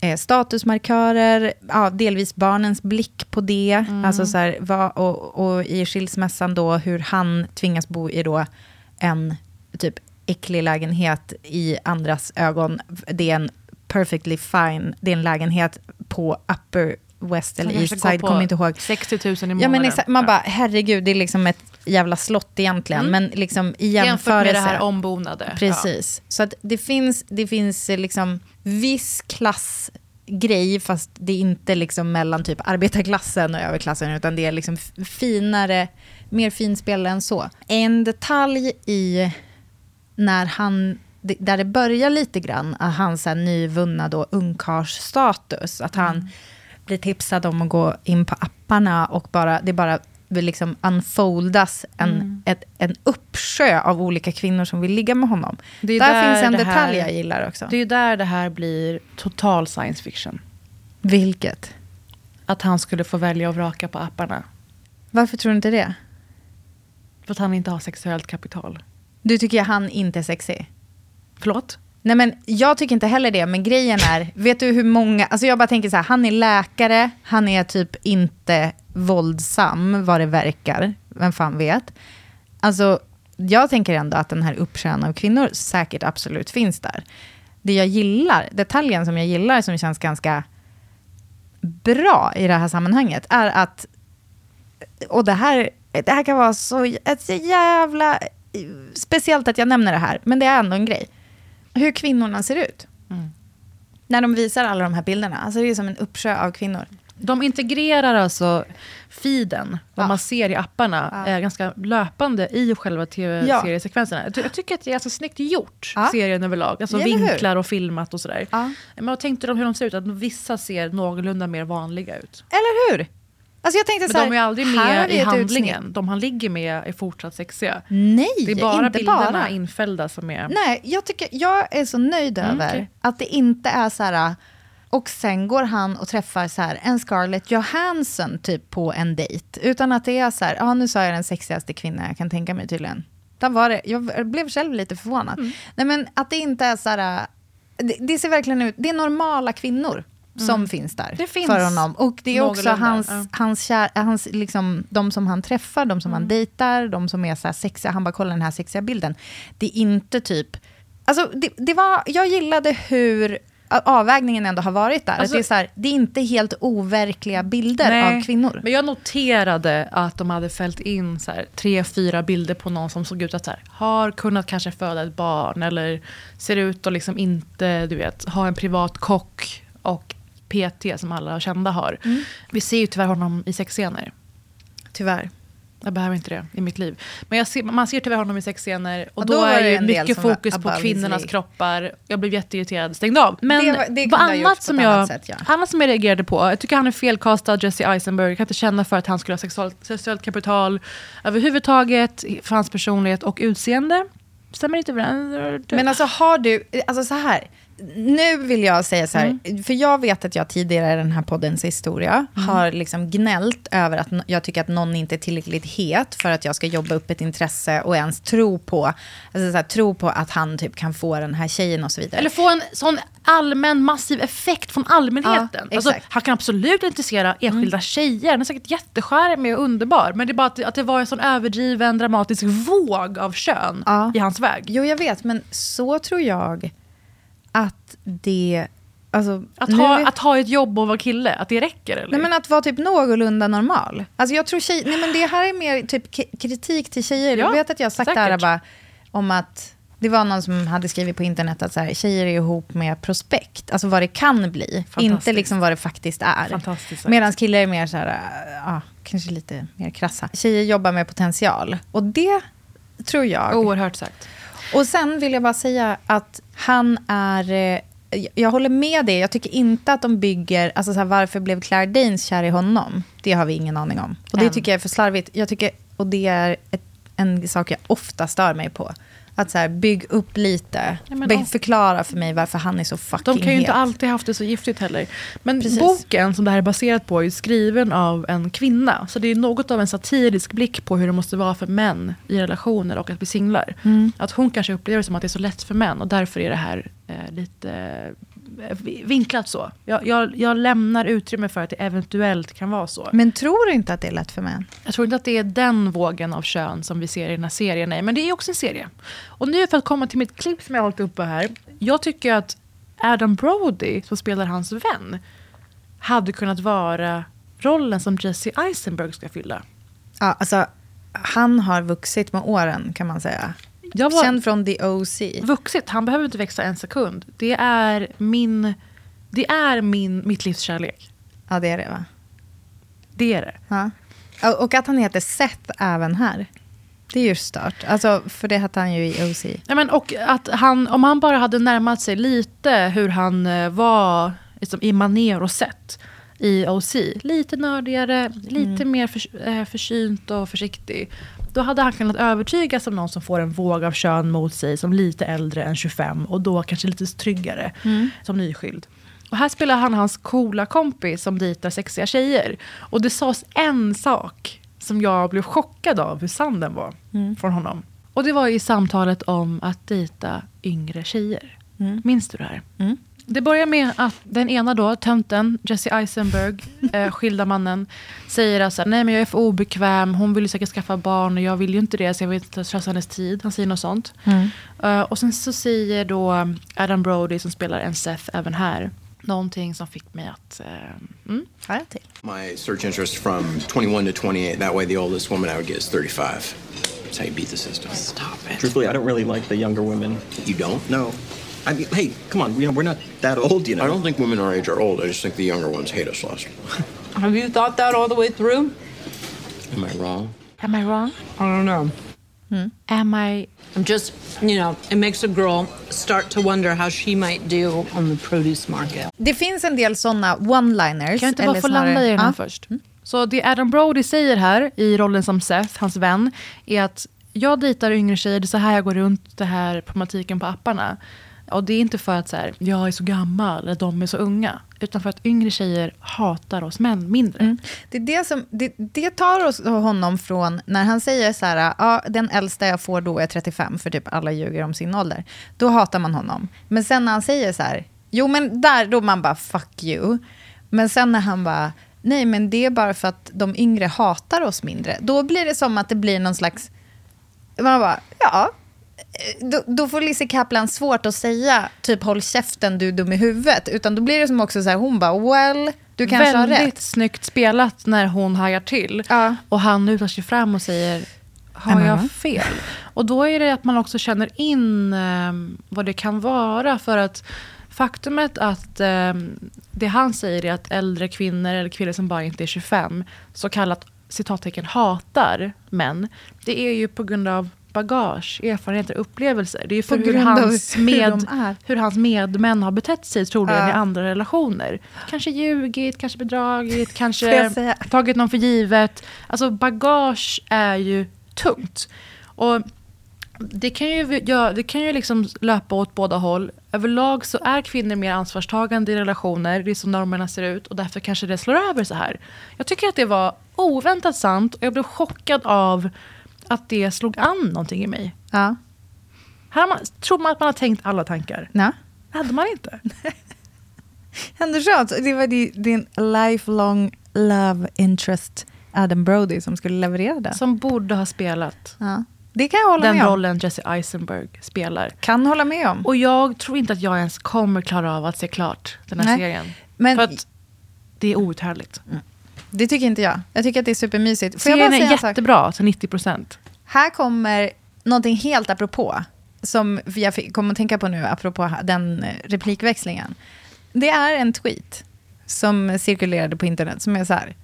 eh, statusmarkörer, ja, delvis barnens blick på det. Alltså så här, vad, och, och i skilsmässan då hur han tvingas bo i då en typ äcklig lägenhet i andras ögon. Det är en perfectly fine, det är en lägenhet på Upper West eller East Side, kommer inte ihåg. 60 000 i månaden. Ja, men man bara, herregud, det är liksom ett jävla slott egentligen. Men liksom i Jämfört jämförelse... med det här ombonade. Precis. Så att det finns, det finns eh, liksom viss klassgrej, fast det är inte liksom mellan typ arbetarklassen och överklassen, utan det är liksom finare, mer finspelare än så. En detalj i när han, där det börjar lite grann, att hans nyvunna då ungkarlsstatus, att han blir tipsad om att gå in på apparna och bara, det bara liksom unfoldas en, Mm. ett, en uppsjö av olika kvinnor som vill ligga med honom. Det är där, finns en det detalj här- jag gillar också. Det är ju där det här blir total science fiction. Vilket? Att han skulle få välja och vraka på apparna. Varför tror du inte det? För att han inte har sexuellt kapital. Du tycker han inte är sexig? Förlåt? Nej men jag tycker inte heller det, men grejen är, vet du hur många, alltså jag bara tänker så här, han är läkare, han är typ inte våldsam vad det verkar. Vem fan vet. Alltså, jag tänker ändå att den här uppsjön av kvinnor säkert absolut finns där. Det jag gillar, detaljen som jag gillar som känns ganska bra i det här sammanhanget är att, och det här, det här kan vara så, ett så jävla, speciellt att jag nämner det här, men det är ändå en grej. Hur kvinnorna ser ut. Mm. När de visar alla de här bilderna. Alltså det är som en uppsjö av kvinnor. De integrerar alltså feeden, vad man ser i apparna, eh, ganska löpande i själva tv-seriesekvenserna. Jag, ty- jag tycker att det är ganska snyggt gjort, serien överlag. Alltså vinklar och filmat och sådär. Men vad tänkte de hur de ser ut? Att vissa ser någorlunda mer vanliga ut. Eller hur? Alltså jag tänkte Men så här, de är aldrig med i handlingen. utsnitt. De han ligger med är fortsatt sexiga. Nej, Det är bara inte bilderna bara. infällda som är... Nej, jag, tycker, jag är så nöjd Mm, över okej. att det inte är så här... Och sen går han och träffar så här, en Scarlett Johansson typ på en dejt. Utan att det är så här, ja nu sa jag den sexigaste kvinnan jag kan tänka mig tydligen. Där var det, jag blev själv lite förvånad. Mm. Nej men att det inte är så här, det, det ser verkligen ut, det är normala kvinnor som Mm. finns där Det finns för honom. Och det är också hans, ja. hans, kär, hans liksom, de som han träffar, de som Mm. han dejtar, de som är så här sexiga, han bara kollar den här sexiga bilden. Det är inte typ, alltså det, det var, jag gillade hur avvägningen ändå har varit där. Alltså- det, är så här, det är inte helt overkliga bilder av kvinnor. Men jag noterade att de hade fällt in så här, tre, fyra bilder på någon som såg ut att så här, har kunnat kanske föda ett barn eller ser ut att liksom inte du vet, ha en privat kock PT som alla kända har. Mm. Vi ser ju tyvärr honom i sexscener. Tyvärr. Jag behöver inte det i mitt liv. Men ser, man ser tyvärr honom i sexscener och Och då, då är det mycket fokus på kvinnornas league. kroppar. Jag blev jätteirriterad, stängde av. Men Det var- det vad annat som jag, annat sätt, ja. annat som jag reagerade på, jag tycker han är felkastad, Jesse Eisenberg. Jag kan inte känna för att han skulle ha sexuellt, sexuellt kapital överhuvudtaget, för hans personlighet och utseende. Stämmer inte överens. Men alltså har du, alltså så här, nu vill jag säga så här, Mm. för jag vet att jag tidigare i den här poddens historia Mm. har liksom gnällt över att jag tycker att någon inte är tillräckligt het för att jag ska jobba upp ett intresse och ens tro på, alltså så här, tro på att han typ kan få den här tjejen och så vidare. Eller få en sån allmän massiv effekt från allmänheten. Ja, alltså, han kan absolut intressera enskilda tjejer. Han är säkert jättecharmig och underbar. Men det är bara att det, att det var en sån överdriven dramatisk våg av kön i hans väg. Jo, jag vet, men så tror jag att det... Alltså, Att ha, är- att ha ett jobb och vara kille, att det räcker eller? Nej, men att vara typ någorlunda normal. Alltså jag tror tjej, nej, men det här är mer typ kritik till tjejer. Ja, jag vet att jag har sagt det här säkert. bara, om att det var någon som hade skrivit på internet att så här, tjejer är ihop med prospekt. Alltså vad det kan bli, inte liksom vad det faktiskt är. Medan killar är mer så här, ja, kanske lite mer krassa. Tjejer jobbar med potential. Och det tror jag... Oerhört sagt. Och sen vill jag bara säga att han är... eh, Jag håller med dig. Jag tycker inte att de bygger... Alltså så här, varför blev Claire Danes kär i honom? Det har vi ingen aning om. Och det tycker jag är för slarvigt. Jag tycker, och det är ett, en sak jag ofta stör mig på. Att så här, bygg upp lite. Ja, förklara för mig varför han är så fucking De kan ju inte het. alltid haft det så giftigt heller. Men Precis. boken som det här är baserat på är skriven av en kvinna. Så det är något av en satirisk blick på hur det måste vara för män i relationer och att bli singlar. Mm. Att hon kanske upplever det som att det är så lätt för män och därför är det här eh, lite vinklat så. Jag, jag, jag lämnar utrymme för att det eventuellt kan vara så. Men tror du inte att det är lätt för män? Jag tror inte att det är den vågen av kön som vi ser i den här serien. Nej, men det är också en serie. Och nu för att komma till mitt klipp som jag har hållit uppe här. Jag tycker att Adam Brody, som spelar hans vän, hade kunnat vara rollen som Jesse Eisenberg ska fylla. Ja, alltså, han har vuxit med åren kan man säga. Jag var- Känd från The OC. Vuxit, han behöver inte växa en sekund. Det är min, det är min, mitt livs kärlek. Ja, det är det va? Det är det. Ja. Och- att han heter Seth även här. Det är ju stört. Alltså, för det hette han ju i OC. Ja, men, och att han, om han bara hade närmat sig lite hur han eh, var liksom, i maner och sätt i OC. Lite nördigare, lite Mm. mer för, eh, försynt och försiktig. Då hade han kunnat övertygas som någon som får en våg av kön mot sig som lite äldre än 25 och då kanske lite tryggare Mm. som nyskild. Och här spelar han hans coola kompis som dejtar sexiga tjejer. Och det sades en sak som jag blev chockad av hur sann den var Mm. från honom. Och det var i samtalet om att dejta yngre tjejer. Mm. Minns du det här? Mm. Det börjar med att den ena då, tönten, Jesse Eisenberg, eh, skilda mannen, säger alltså nej men jag är för obekväm, hon vill ju säkert skaffa barn och jag vill ju inte det så jag vill inte slösa hennes tid. Han säger något sånt. Mm. Eh, och sen så säger då Adam Brody som spelar en Seth även här, någonting som fick mig att... Eh, mm, höra till. My search interest from 21 to 28. That way, the oldest woman I would get is 35. That's how you beat the system. Stop it. Truthfully, I don't really like the younger women. You don't? No. I mean, hey, come on. You know, we're not that old, you know. I don't think women our age are old. I just think the younger ones hate us less. Have you thought that all the way through? Am I wrong? Am I wrong? I don't know. Am I... I'm just, you know, it makes a girl start to wonder how she might do on the produce market. Det finns en del såna one-liners. Kan jag inte bara få landa i den här Ja. först? Så det Adam Brody säger här i rollen som Seth, hans vän, är att jag dejtar yngre tjejer, det är så här jag går runt det här problematiken på apparna. Och det är inte för att så här, jag är så gammal eller de är så unga. Utan för att yngre tjejer hatar oss män mindre. Mm. Det, är det, som, det, det tar oss honom från när han säger så här, ja, den äldsta jag får då är 35, för typ alla ljuger om sin ålder. Då hatar man honom. Men sen när han säger så här, jo men där då man bara fuck you. Men sen när han bara, nej men det är bara för att de yngre hatar oss mindre. Då blir det som att det blir någon slags, man bara, ja. Då, då får Lizzie Kaplan svårt att säga typ håll käften du är dum i huvudet. Utan då blir det som också så här, hon bara well, du kanske har Väldigt rätt. snyggt spelat när hon hajar till. Och han lutar sig fram och säger, har jag fel? Och då är det att man också känner in eh, vad det kan vara. För att faktumet att eh, det han säger är att äldre kvinnor eller kvinnor som bara inte är 25, så kallat citattecken hatar män. Det är ju på grund av bagage, erfarenheter, upplevelser. Det är ju för hur hans, hur med, är. hur hans medmän har betett sig troligen Ja. i andra relationer. Kanske ljugit, kanske bedragit, kanske tagit någon för givet. Alltså bagage är ju tungt. Och det kan ju, ja, det kan ju liksom löpa åt båda håll. Överlag så är kvinnor mer ansvarstagande i relationer. Det är så normerna ser ut och därför kanske det slår över så här. Jag tycker att det var oväntat sant och jag blev chockad av att det slog an någonting i mig. Ja. Här man, tror man att man har tänkt alla tankar. Nej. hade man inte. Ändå skönt. Det var di- din lifelong love interest Adam Brody som skulle leverera det. Som borde ha spelat Ja. Det kan jag hålla den med om. rollen Jesse Eisenberg spelar. Kan hålla med om. Och jag tror inte att jag ens kommer klara av att se klart den här Nej. serien. Men- För att det är outhärdligt. Det tycker inte jag. Jag tycker att det är supermysigt. Får jag Serien är jättebra till 90 procent. Här kommer någonting helt apropå, som jag fick- kom att tänka på nu, apropå den eh, replikväxlingen. Det är en tweet som cirkulerade på internet som är så här.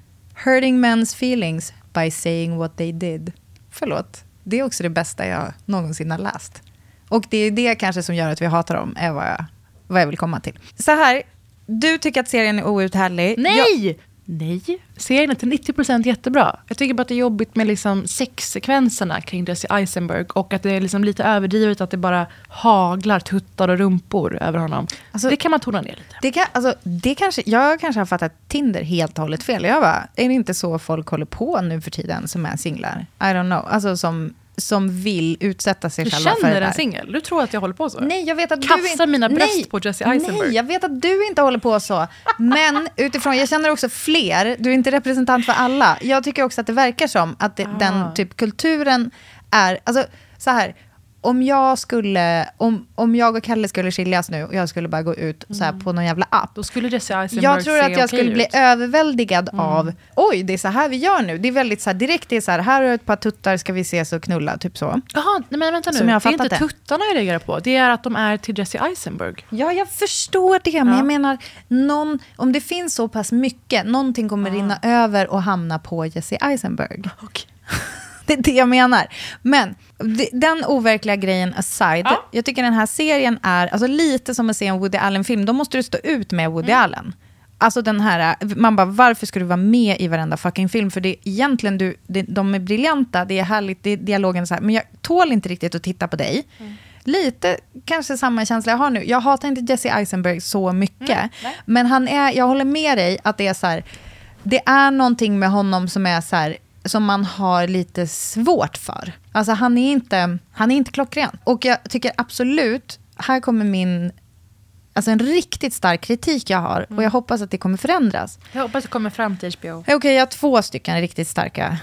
Hurting men's feelings by saying what they did. Förlåt, det är också det bästa jag någonsin har läst. Och det är det kanske som gör att vi hatar dem, är vad jag, vad jag vill komma till. Så här, du tycker att serien är outhärdlig. Nej! Nej, serien är till 90 procent jättebra. Jag tycker bara att det är jobbigt med liksom sexsekvenserna kring Jesse Eisenberg och att det är liksom lite överdrivet att det bara haglar tuttar och rumpor över honom. Alltså- det kan man tona ner lite. Det kan, alltså, det kanske, jag kanske har fattat Tinder helt och hållet fel. Jag bara, är det inte så folk håller på nu för tiden som är singlar? I don't know. Alltså som, som vill utsätta sig Du själva för det känner där. en singel? Du tror att jag håller på så? Nej, jag vet att du Kastar inte... mina bröst nej, på Jesse Eisenberg? Nej, jag vet att du inte håller på så. Men utifrån, jag känner också fler, du är inte representant för alla. Jag tycker också att det verkar som att det, Ah. den typ kulturen är, alltså så här, om jag skulle, om, om jag och Kalle skulle skiljas nu och jag skulle bara gå ut så här på någon jävla app. Då skulle Jesse Eisenberg Jag tror se att jag okej skulle bli ut. överväldigad av, oj, det är så här vi gör nu. Det är väldigt så här, direkt, det är så här, här har du ett par tuttar, ska vi ses och knulla, typ så. Jaha, nej men vänta nu. Som jag det är inte det. tuttarna jag reagerar på. Det är att de är till Jesse Eisenberg. Ja, jag förstår det, men jag menar, någon, om det finns så pass mycket, någonting kommer rinna över och hamna på Jesse Eisenberg. Det är det jag menar. Men den overkliga grejen aside, jag tycker den här serien är alltså, lite som att se en Woody Allen-film. Då måste du stå ut med Woody Allen. Alltså den här, man bara, varför ska du vara med i varenda fucking film? För det är egentligen, du, det, de är briljanta, det är härligt, det är dialogen så här, men jag tål inte riktigt att titta på dig. Lite kanske samma känsla jag har nu. Jag hatar inte Jesse Eisenberg så mycket. men han är, jag håller med dig att det är så här, det är någonting med honom som är så här, som man har lite svårt för. Alltså han är inte, han är inte klockren. Och jag tycker absolut, här kommer min alltså en riktigt stark kritik jag har. Och jag hoppas att det kommer förändras. Jag hoppas det kommer fram till HBO. Okej, okay, jag har två stycken riktigt starka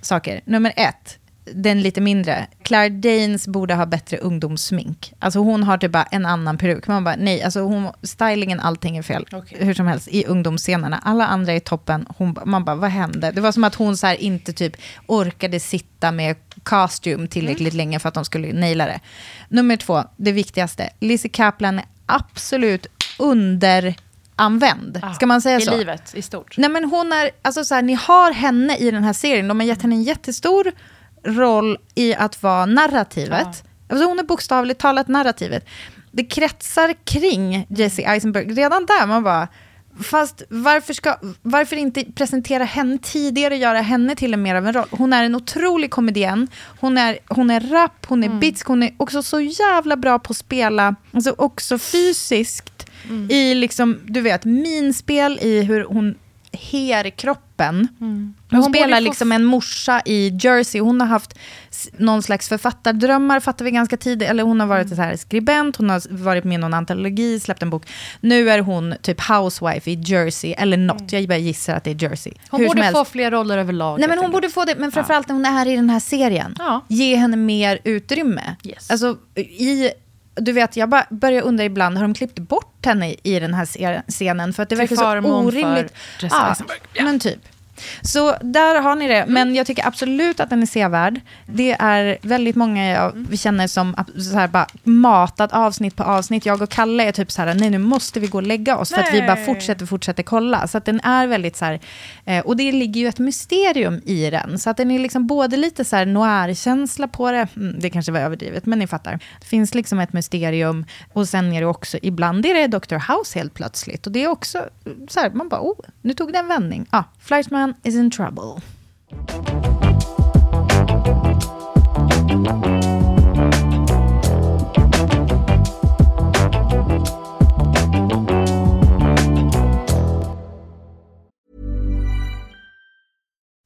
saker. Nummer ett, den lite mindre. Claire Danes borde ha bättre ungdomssmink. Alltså hon har typ bara en annan peruk. Man bara, nej, alltså hon, stylingen, allting är fel. Okay. Hur som helst, i ungdomsscenerna. Alla andra är toppen. Hon, man bara, vad hände? Det var som att hon så här inte typ orkade sitta med costume tillräckligt mm. länge för att de skulle naila det. Nummer två, det viktigaste. Lizzie Kaplan är absolut under använd. Ah, Ska man säga i så? I livet i stort. Nej men hon är, alltså så här, ni har henne i den här serien. De har gett henne en jättestor roll i att vara narrativet. Ja. Alltså hon är bokstavligt talat narrativet. Det kretsar kring Jesse Eisenberg. Redan där man bara, fast varför, ska, varför inte presentera henne tidigare och göra henne till en mer av en roll? Hon är en otrolig komedian. Hon är, hon är rapp, hon är mm. bitsk, hon är också så jävla bra på att spela, alltså också fysiskt. Mm. I liksom, du vet, minspel, i hur hon her kroppen. Mm. Hon, hon spelar liksom en morsa i Jersey. Hon har haft någon slags författardrömmar, fattar vi ganska tidigt. Eller hon har varit mm. så här skribent, hon har varit med i någon antologi, släppt en bok. Nu är hon typ housewife i Jersey, eller något. Mm. Jag bara gissar att det är Jersey. Hon Hur borde få fler roller överlag. Nej, men hon borde få det, men framförallt när hon är i den här serien. Ja. Ge henne mer utrymme. Yes. Alltså, i du vet, jag bara börjar undra ibland, har de klippt bort henne i den här scenen? För att det verkar så orimligt. För ja, ja, men typ. Så där har ni det. Men jag tycker absolut att den är sevärd. Det är väldigt många jag vi känner som så här, bara matat avsnitt på avsnitt. Jag och Kalle är typ så här, nej nu måste vi gå och lägga oss. Nej. För att vi bara fortsätter, fortsätter kolla. Så att den är väldigt så här, eh, och det ligger ju ett mysterium i den. Så att den är liksom både lite så här noir-känsla på det, mm, det kanske var överdrivet, men ni fattar. Det finns liksom ett mysterium. Och sen är det också, ibland är det Dr. House helt plötsligt. Och det är också så här, man bara, oh, nu tog det en vändning. Ah, Is in trouble.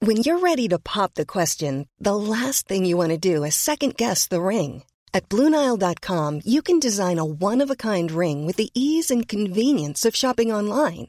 When you're ready to pop the question, the last thing you want to do is second guess the ring. At Bluenile.com, you can design a one of a kind ring with the ease and convenience of shopping online.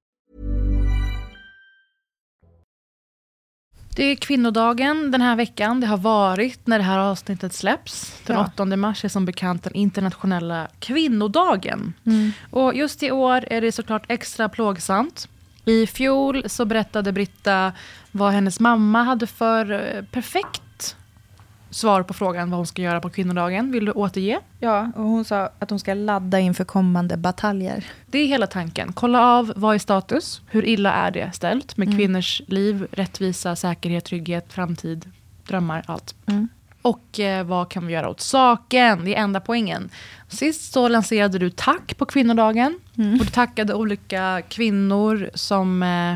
Det är kvinnodagen den här veckan. Det har varit när det här avsnittet släpps. Den ja. 8 mars är som bekant den internationella kvinnodagen. Mm. Och just i år är det såklart extra plågsamt. I fjol så berättade Britta vad hennes mamma hade för eh, perfekt svar på frågan vad hon ska göra på kvinnodagen. Vill du återge? Ja, och hon sa att hon ska ladda inför kommande bataljer. Det är hela tanken. Kolla av vad är status? Hur illa är det ställt med mm. kvinnors liv, rättvisa, säkerhet, trygghet, framtid, drömmar, allt. Mm. Och eh, vad kan vi göra åt saken? Det är enda poängen. Sist så lanserade du Tack på kvinnodagen. Mm. Och du tackade olika kvinnor som eh,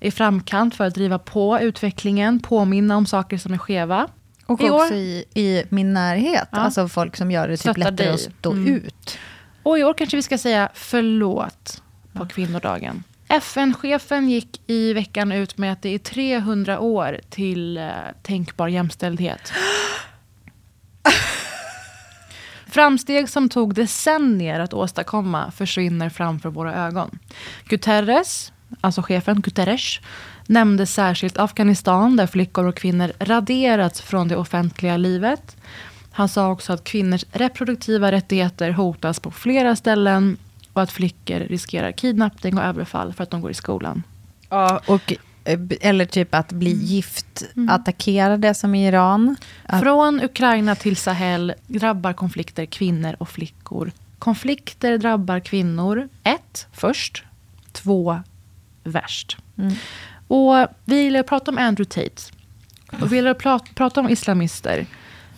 är framkant för att driva på utvecklingen, påminna om saker som är skeva. Och I också i, i, min närhet. Ja. Alltså folk som gör det typ lättare dig. att stå mm. ut. Och i år kanske vi ska säga förlåt på kvinnodagen. FN-chefen gick i veckan ut med att det är 300 år till uh, tänkbar jämställdhet. Framsteg som tog decennier att åstadkomma försvinner framför våra ögon. Guterres, alltså chefen Guterres, nämnde särskilt Afghanistan där flickor och kvinnor raderats från det offentliga livet. Han sa också att kvinnors reproduktiva rättigheter hotas på flera ställen och att flickor riskerar kidnappning och överfall för att de går i skolan. Ja, och eh, eller typ att bli giftattackerade som i Iran. Från Ukraina till Sahel drabbar konflikter kvinnor och flickor. Konflikter drabbar kvinnor, ett, först. Två, värst. Mm. Och vi gillar att prata om Andrew Tate. Och vi gillar att prata, prata om islamister.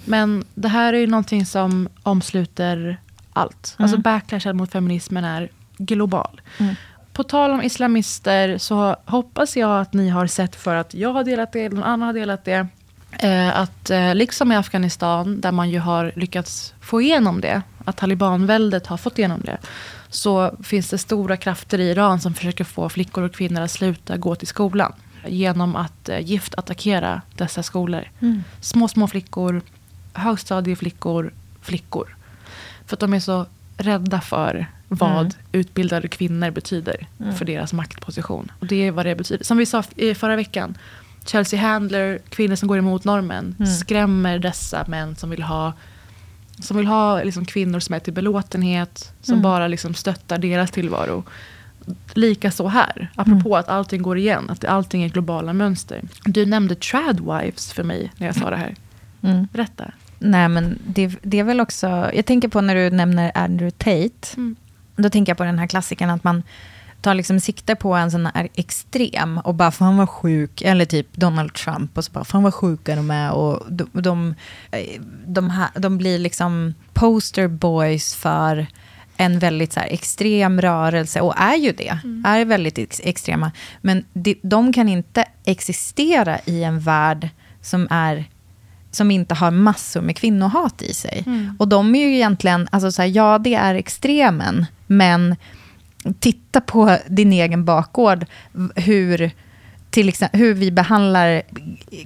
Men det här är ju någonting som omsluter allt. Alltså Mm. backlashen mot feminismen är global. Mm. På tal om islamister så hoppas jag att ni har sett för att jag har delat det, någon annan har delat det. Eh, att eh, liksom i Afghanistan, där man ju har lyckats få igenom det, att talibanväldet har fått igenom det, så finns det stora krafter i Iran som försöker få flickor och kvinnor att sluta gå till skolan. Genom att eh, giftattackera dessa skolor. Mm. Små, små flickor, högstadieflickor, flickor. För att de är så rädda för vad Mm. utbildade kvinnor betyder Mm. för deras maktposition. Och det är vad det betyder. Som vi sa i förra veckan. Chelsea Handler, kvinnor som går emot normen, Mm. skrämmer dessa män som vill ha som vill ha liksom kvinnor som är till belåtenhet, som Mm. bara liksom stöttar deras tillvaro. Lika så här, apropå Mm. att allting går igen, att allting är globala mönster. Du nämnde tradwives för mig när jag sa det här. Mm. Berätta. Nej, men det, det är väl också... Jag tänker på när du nämner Andrew Tate. Mm. Då tänker jag på den här klassikern att man tar liksom sikte på en sån här extrem och bara fan vad sjuk, eller typ Donald Trump och så bara fan vad sjuka de är och de, de, eh, de, här, de blir liksom poster boys för en väldigt så extrem rörelse och är ju det, är väldigt ex extrema. Men de, de kan inte existera i en värld som är som inte har massor med kvinnohat i sig. Mm. Och de är ju egentligen, alltså så här, ja det är extremen, men titta på din egen bakgård, hur, till exempel, hur vi behandlar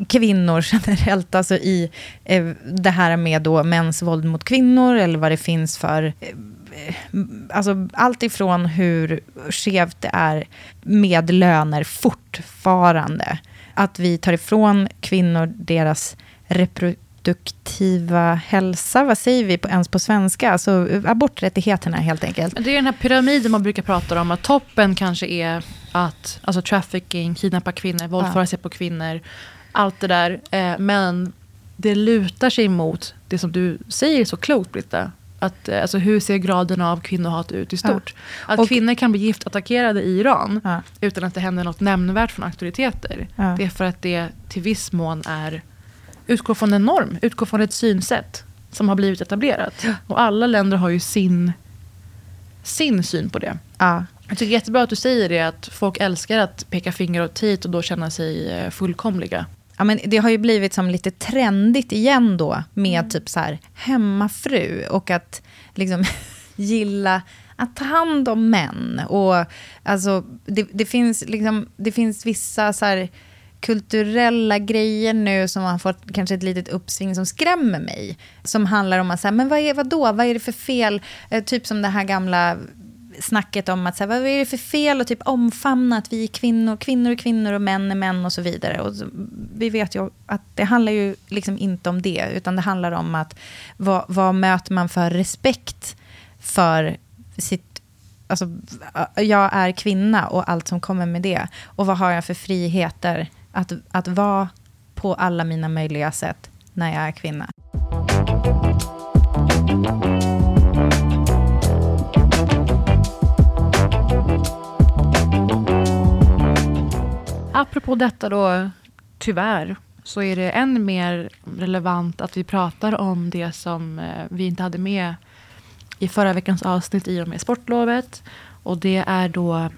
kvinnor generellt, alltså i eh, det här med då mäns våld mot kvinnor, eller vad det finns för eh, Alltså allt ifrån hur skevt det är med löner fortfarande. Att vi tar ifrån kvinnor deras reproduktiva hälsa. Vad säger vi på, ens på svenska? Alltså aborträttigheterna helt enkelt. Det är den här pyramiden man brukar prata om. Att toppen kanske är att alltså trafficking, kidnappa kvinnor, våldföra Ja. sig på kvinnor. Allt det där. Eh, men det lutar sig mot det som du säger så klokt, Britta. Att, eh, alltså, hur ser graden av kvinnohat ut i stort? Att Och- kvinnor kan bli giftattackerade i Iran Ja. utan att det händer något nämnvärt från auktoriteter. Ja. Det är för att det till viss mån är utgår från en norm, utgår från ett synsätt som har blivit etablerat. Och alla länder har ju sin, sin syn på det. Ja. Jag tycker jättebra att du säger det, att folk älskar att peka finger åt hit och då känna sig eh, fullkomliga. Ja, men det har ju blivit som lite trendigt igen då med typ så här hemmafru och att liksom gilla att ta hand om män. Och alltså, det, det, finns, liksom, det finns vissa så här kulturella grejer nu som har fått kanske ett litet uppsving som skrämmer mig. Som handlar om att säga, men vad är, vadå, vad är det för fel? Eh, typ som det här gamla snacket om att så här, vad är det för fel att typ omfamna att vi är kvinnor, kvinnor är kvinnor och män är män och så vidare. Och så, vi vet ju att det handlar ju liksom inte om det, utan det handlar om att vad, vad möter man för respekt för sitt, alltså jag är kvinna och allt som kommer med det. Och vad har jag för friheter att, att vara på alla mina möjliga sätt när jag är kvinna. Apropå detta då, tyvärr, så är det än mer relevant att vi pratar om det som eh, vi inte hade med i förra veckans avsnitt i och med sportlovet. Och det är då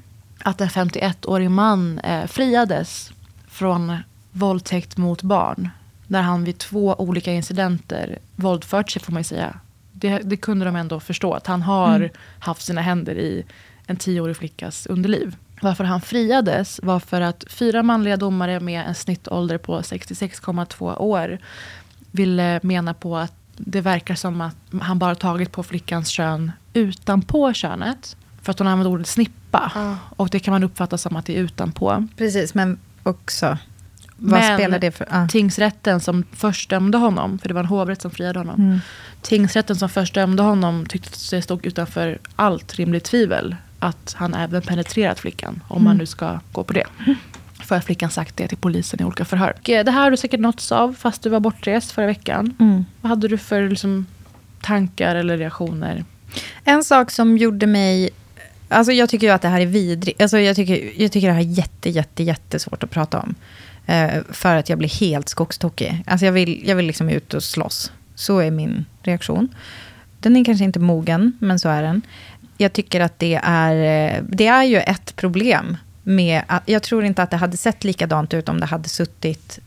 att en 51-årig man eh, friades från våldtäkt mot barn. Där han vid två olika incidenter våldfört sig, får man ju säga. Det, det kunde de ändå förstå, att han har Mm. haft sina händer i en tioårig flickas underliv. Varför han friades var för att fyra manliga domare med en snittålder på 66,2 år ville mena på att det verkar som att han bara tagit på flickans kön utanpå könet. För att hon använde ordet snippa. Och det kan man uppfatta som att det är utanpå. Precis, men också, vad Men spelar det för... ah. tingsrätten som först dömde honom, för det var en hovrätt som friade honom. Mm. Tingsrätten som först dömde honom tyckte att det stod utanför allt rimligt tvivel att han även penetrerat flickan, om man Mm. nu ska gå på det. För att flickan sagt det till polisen i olika förhör. Och, eh, det här har du säkert nåtts av fast du var bortrest förra veckan. Mm. Vad hade du för liksom, tankar eller reaktioner? En sak som gjorde mig... Alltså jag tycker ju att det här är vidrigt. Alltså jag, tycker, jag tycker det här är jätte, jätte, jättesvårt att prata om. Eh, för att jag blir helt skogstokig. Alltså jag vill, jag vill liksom ut och slåss. Så är min reaktion. Den är kanske inte mogen, men så är den. Jag tycker att det är, eh, det är ju ett problem. Med att, jag tror inte att det hade sett likadant ut om det hade suttit...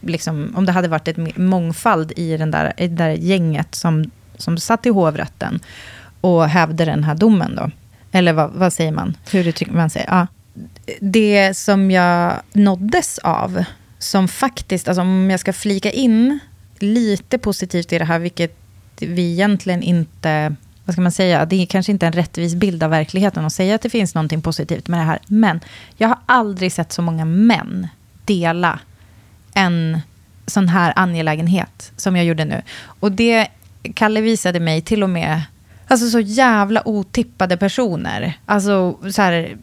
Liksom, om det hade varit ett mångfald i, den där, i det där gänget som, som satt i hovrätten och hävde den här domen. Då. Eller vad, vad säger man? Hur uttrycker man sig? Ja. Det som jag nåddes av, som faktiskt, alltså om jag ska flika in lite positivt i det här, vilket vi egentligen inte, vad ska man säga, det är kanske inte en rättvis bild av verkligheten att säga att det finns någonting positivt med det här. Men jag har aldrig sett så många män dela en sån här angelägenhet som jag gjorde nu. Och det, Kalle visade mig till och med, alltså så jävla otippade personer. Alltså så här,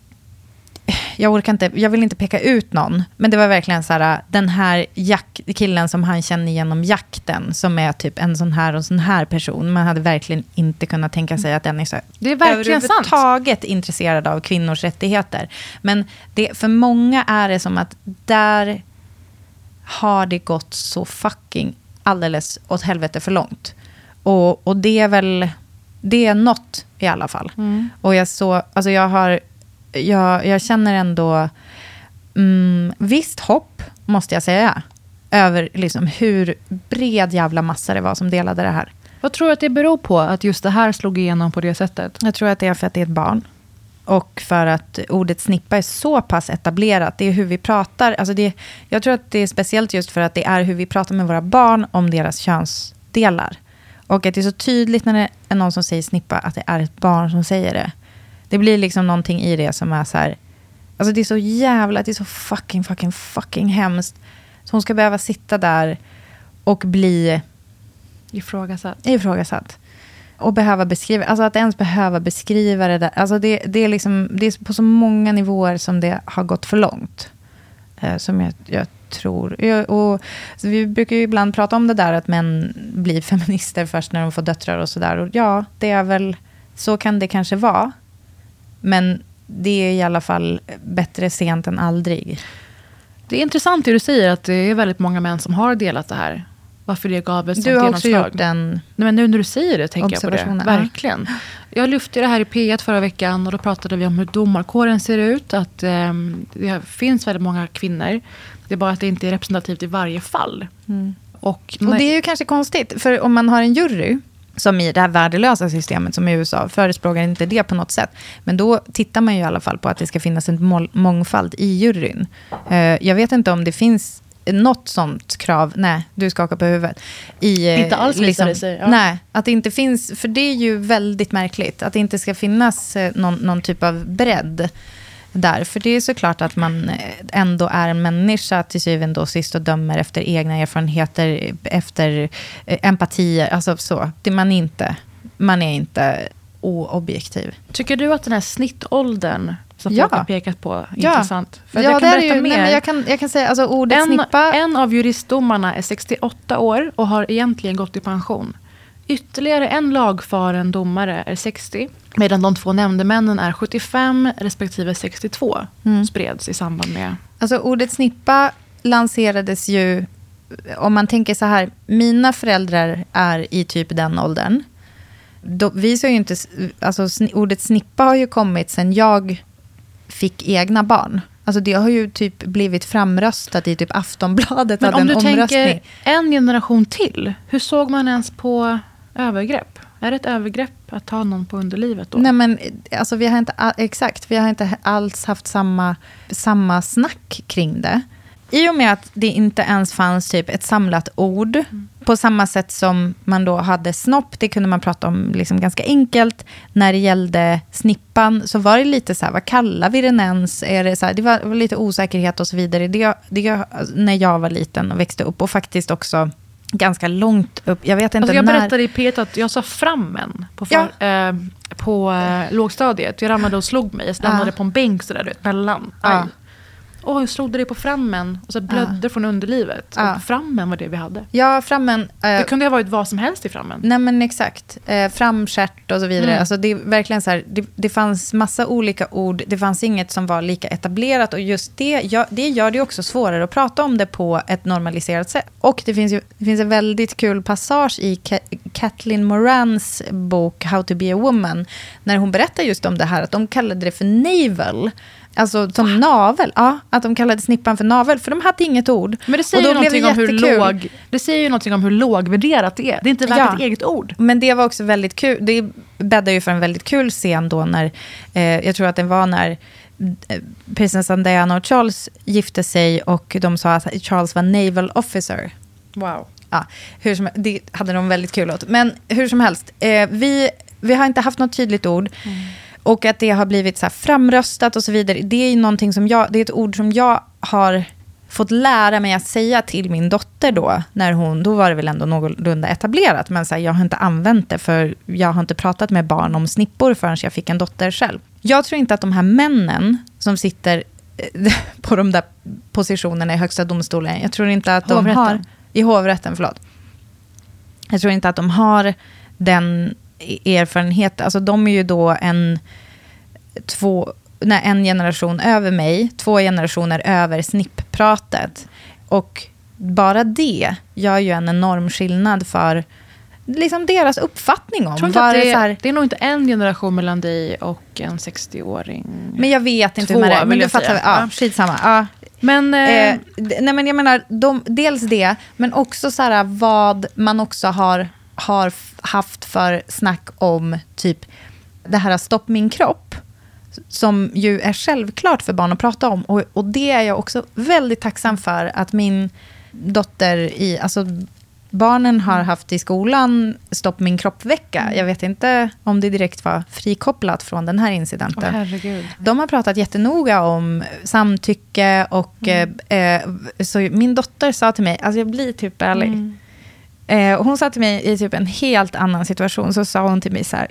jag orkar inte, jag vill inte peka ut någon, men det var verkligen så här, den här jak, killen som han känner genom jakten, som är typ en sån här och sån här person. Man hade verkligen inte kunnat tänka sig att den är så Det är verkligen sant. överhuvudtaget intresserad av kvinnors rättigheter. Men det, för många är det som att där har det gått så fucking alldeles åt helvete för långt. Och, och det är väl, det är något i alla fall. Mm. Och jag så, alltså jag har jag, jag känner ändå mm, visst hopp, måste jag säga, över liksom hur bred jävla massa det var som delade det här. Vad tror du att det beror på, att just det här slog igenom på det sättet? Jag tror att det är för att det är ett barn. Och för att ordet snippa är så pass etablerat. Det är hur vi pratar. Alltså det, jag tror att det är speciellt just för att det är hur vi pratar med våra barn om deras könsdelar. Och att det är så tydligt när det är någon som säger snippa, att det är ett barn som säger det. Det blir liksom någonting i det som är så här... Alltså det är så jävla, det är så fucking, fucking, fucking hemskt. Så hon ska behöva sitta där och bli... Ifrågasatt. Ifrågasatt. Och behöva beskriva, alltså att ens behöva beskriva det där. Alltså det, det, är liksom, det är på så många nivåer som det har gått för långt. Eh, som jag, jag tror. Och, vi brukar ju ibland prata om det där att män blir feminister först när de får döttrar och sådär. Ja, det är väl, så kan det kanske vara. Men det är i alla fall bättre sent än aldrig. Det är intressant det du säger, att det är väldigt många män som har delat det här. Varför det gav ett sånt Du har också genomslag. gjort den Nej, men nu när du säger det tänker jag på det. Verkligen. Jag lyfte det här i P1 förra veckan och då pratade vi om hur domarkåren ser ut. Att ehm, det finns väldigt många kvinnor. Det är bara att det inte är representativt i varje fall. Mm. Och, Och det är ju kanske konstigt, för om man har en jury, som i det här värdelösa systemet som i USA, förespråkar inte det på något sätt. Men då tittar man ju i alla fall på att det ska finnas en mångfald i juryn. Eh, jag vet inte om det finns något sånt krav, nej, du skakar på huvudet. I, eh, Inte alls visar det sig, ja. Nej, att det inte finns, för det är ju väldigt märkligt, att det inte ska finnas eh, någon, någon typ av bredd där. För det är såklart att man eh, ändå är en människa till syvende och sist och dömer efter egna erfarenheter, efter eh, empatier. Alltså så. Det man, är inte, man är inte oobjektiv. Tycker du att den här snittåldern som Ja. folk har pekat på Ja. intressant? För Ja, jag kan det är berätta ju- mer. nej, men jag kan- jag kan säga, alltså, ordet en, snippa- En av juristdomarna är 68 år och har egentligen gått i pension. Ytterligare en lagfaren domare är 60. Medan de två nämndemännen är 75 respektive 62. Mm. Spreds i samband med... Alltså ordet snippa lanserades ju, om man tänker så här, mina föräldrar är i typ den åldern. Då, vi ju inte, alltså ordet snippa har ju kommit sen jag fick egna barn. Alltså det har ju typ blivit framröstat i typ Aftonbladet. Men om en du omröstning. tänker en generation till. Hur såg man ens på övergrepp? Är det ett övergrepp att ta någon på underlivet då? Nej men alltså vi har inte, exakt, vi har inte alls haft samma, samma snack kring det. I och med att det inte ens fanns typ ett samlat ord, på samma sätt som man då hade snopp, det kunde man prata om liksom ganska enkelt. När det gällde snippan så var det lite så här, vad kallar vi den ens? Är det, så här, det var, var lite osäkerhet och så vidare. Det, det, när jag var liten och växte upp och faktiskt också ganska långt upp. Jag vet inte Alltså jag när. berättade i P1 att jag sa fram en på, för, eh, på eh, lågstadiet. Jag ramlade och slog mig. Jag landade Ja. på en bänk sådär, du vet, mellan. Ja. Aj. oj, slog det dig på frammen och så blödde från underlivet. Ja. Frammen var det vi hade. Ja, frammen. eh, Det kunde ha varit vad som helst i frammen. Nej men exakt. Eh, framstjärt och så vidare. Mm. Alltså det verkligen så här, det, det fanns massa olika ord. Det fanns inget som var lika etablerat. Och just det, gör- det gör det också svårare att prata om det på ett normaliserat sätt. Och det finns ju det finns en väldigt kul passage i Ka- Kathleen Morans bok How to be a woman. När hon berättar just om det här, att de kallade det för navel. Alltså som navel. Ja, att de kallade snippan för navel. För de hade inget ord. Men det säger, ju blev det någonting om hur låg, det säger ju någonting om hur lågvärderat det är. Det är inte värt Ja. ett eget ord. Men det var också väldigt kul. Det bäddar ju för en väldigt kul scen då när, eh, jag tror att det var när eh, prinsessan Diana och Charles gifte sig och de sa att Charles var naval officer. Wow. Ja, hur som, det hade de väldigt kul åt. Men hur som helst, eh, vi, vi har inte haft något tydligt ord. Och att det har blivit så här framröstat och så vidare. Det är ju någonting som jag, det är ett ord som jag har fått lära mig att säga till min dotter då. När hon, då var det väl ändå någorlunda etablerat. Men så här, jag har inte använt det för jag har inte pratat med barn om snippor förrän jag fick en dotter själv. Jag tror inte att de här männen som sitter eh, på de där positionerna i högsta domstolen. Jag tror inte att de Hovrätten. har... I hovrätten, förlåt. Jag tror inte att de har den erfarenheten. Alltså de är ju då en, två, nej, en generation över mig, två generationer över snipppratet. Och bara det gör ju en enorm skillnad för liksom deras uppfattning om. Tror inte det är så här, det är nog inte en generation mellan dig och en 60-åring. men jag vet inte Två, hur man är. Men du fattar? Ja, Ja. skitsamma. Ja. Men, eh, Eh, nej men jag menar, de, dels det, men också så här, vad man också har, har haft för snack om typ det här stopp min kropp. Som ju är självklart för barn att prata om. Och, och det är jag också väldigt tacksam för att min dotter i, alltså barnen har haft i skolan stopp min kropp-vecka. Jag vet inte om det direkt var frikopplat från den här incidenten. Herregud. De har pratat jättenoga om samtycke och Mm. eh, eh, så min dotter sa till mig, alltså jag blir typ ärlig. Mm. Eh, hon sa till mig i typ en helt annan situation, så sa hon till mig så här,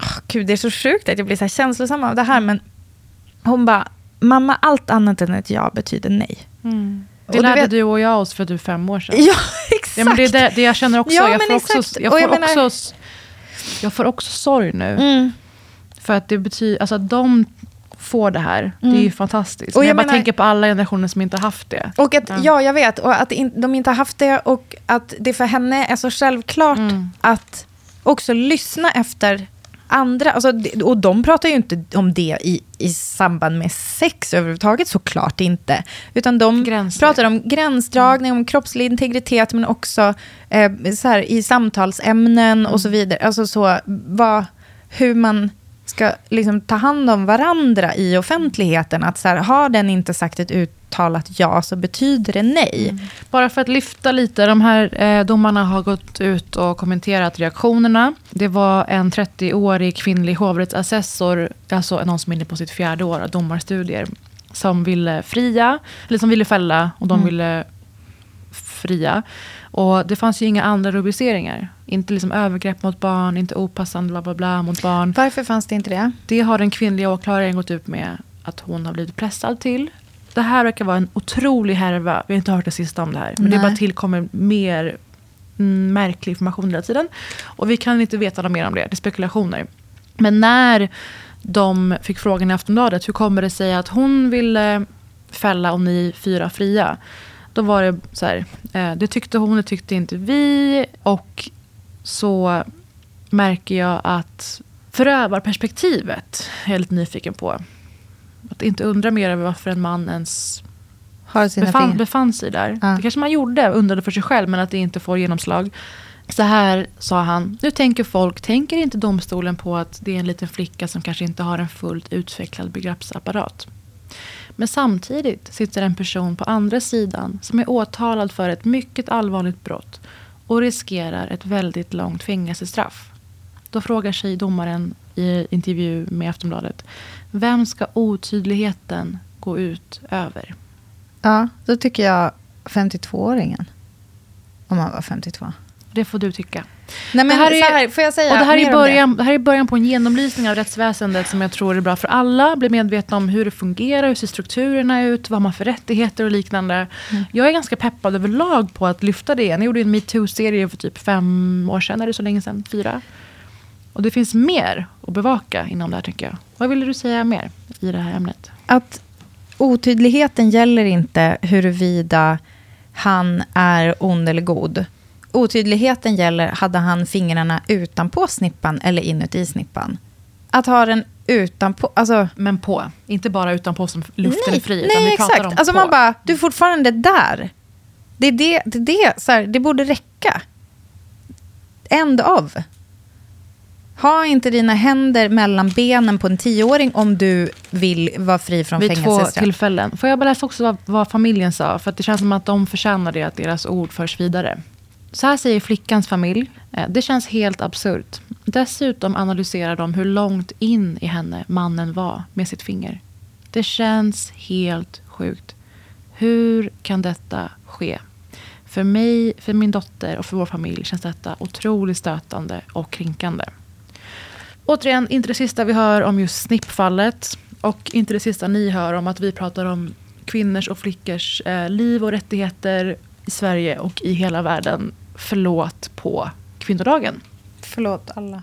"Åh, gud det är så sjukt att jag blir så här känslosam av det här, men hon bara, mamma allt annat än ett ja betyder nej. Mm. Och Det du lärde vet- du och jag oss för typ fem år sedan. Ja, exakt. Ja, men det är det, det jag känner också. Ja, jag, får exakt. också jag, får jag menar- också jag får också sorg nu. Mm. För att det betyder, alltså att de får det här, det är Mm. ju fantastiskt. Och jag, jag bara menar- tänker på alla generationer som inte har haft det. Och att, ja. jag vet. Och att in, de inte har haft det och att det för henne är så självklart Mm. att också lyssna efter andra. Alltså, och de pratar ju inte om det i, i samband med sex överhuvudtaget, såklart inte. Utan de pratar om gränsdragning, om kroppslig integritet, men också eh, så här, i samtalsämnen och så vidare. Alltså så, vad, hur man ska liksom ta hand om varandra i offentligheten. Att så här, har den inte sagt ett uttalat ja så betyder det nej. Bara för att lyfta lite, de här eh, domarna har gått ut och kommenterat reaktionerna. Det var en 30-årig kvinnlig hovrättsassessor, alltså någon som är inne på sitt fjärde år av domarstudier, som ville fria, eller som ville fälla och de Mm. ville fria. Och det fanns ju inga andra rubriceringar. Inte liksom övergrepp mot barn, inte opassande bla bla bla mot barn. Varför fanns det inte det? Det har den kvinnliga åklagaren gått ut med att hon har blivit pressad till. Det här verkar vara en otrolig härva. Vi har inte hört det sista om det här. Men det Nej. bara tillkommer mer mm, märklig information hela tiden. Och vi kan inte veta något mer om det. Det är spekulationer. Men när de fick frågan i Aftonbladet, hur kommer det sig att hon ville fälla och ni fyra fria? Då var det så här, eh, det tyckte hon, det tyckte inte vi. Och så märker jag att förövarperspektivet är jag lite nyfiken på. Att inte undra mer över varför en man ens Har befann, befann sig där. Det kanske man gjorde, undrade för sig själv, men att det inte får genomslag. Så här sa han, nu tänker folk, tänker inte domstolen på att det är en liten flicka som kanske inte har en fullt utvecklad begreppsapparat. Men samtidigt sitter en person på andra sidan som är åtalad för ett mycket allvarligt brott och riskerar ett väldigt långt fängelsestraff. Då frågar sig domaren i intervju med Aftonbladet, vem ska otydligheten gå ut över? Ja, då tycker jag 52-åringen. Om han var 52. Det får du tycka. Nej, men det här är, här, får jag säga och det, här är början, det? här är början på en genomlysning av rättsväsendet som jag tror är bra för alla. Bli medvetna om hur det fungerar, hur ser strukturerna ut, vad har man för rättigheter och liknande. Mm. Jag är ganska peppad överlag på att lyfta det. Jag gjorde en metoo-serie för typ fem år sedan, det så länge sedan? Fyra? Och det finns mer att bevaka inom det här tycker jag. Vad ville du säga mer i det här ämnet? Att otydligheten gäller inte huruvida han är ond eller god. Otydligheten gäller, hade han fingrarna utanpå snippan eller inuti snippan? Att ha den utanpå, alltså... Men på, inte bara utanpå som luften nej, är fri. Nej, vi exakt. om Alltså på. man bara, du är fortfarande där. Det är det, det, det, så här, det borde räcka. End of. Ha inte dina händer mellan benen på en tioåring om du vill vara fri från Vid två fängelsestraff. tillfällen. Får jag bara läsa också vad, vad familjen sa? För att det känns som att de förtjänar det, att deras ord förs vidare. Så här säger flickans familj. Eh, det känns helt absurt. Dessutom analyserar de hur långt in i henne mannen var med sitt finger. Det känns helt sjukt. Hur kan detta ske? För mig, för min dotter och för vår familj känns detta otroligt stötande och kränkande. Återigen, inte det sista vi hör om just snippfallet. Och inte det sista ni hör om att vi pratar om kvinnors och flickors eh, liv och rättigheter i Sverige och i hela världen. Förlåt på kvinnodagen. Förlåt alla.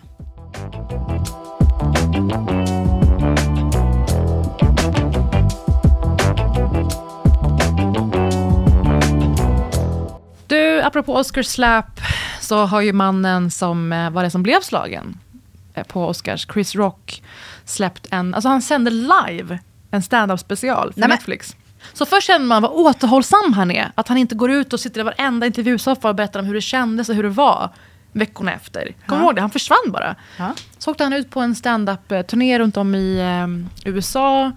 Du, apropå Oscar Slap så har ju mannen som eh, var det som blev slagen eh, på Oscars, Chris Rock, släppt en, alltså han sände live en stand-up special för Nej, men- Netflix. Så först känner man vad återhållsam han är. Att han inte går ut och sitter i varenda intervjusoffa och berättar om hur det kändes och hur det var veckorna efter. Kommer Ja. ihåg det? Han försvann bara. Så åkte han ut på en stand-up-turné runt om i eh, USA.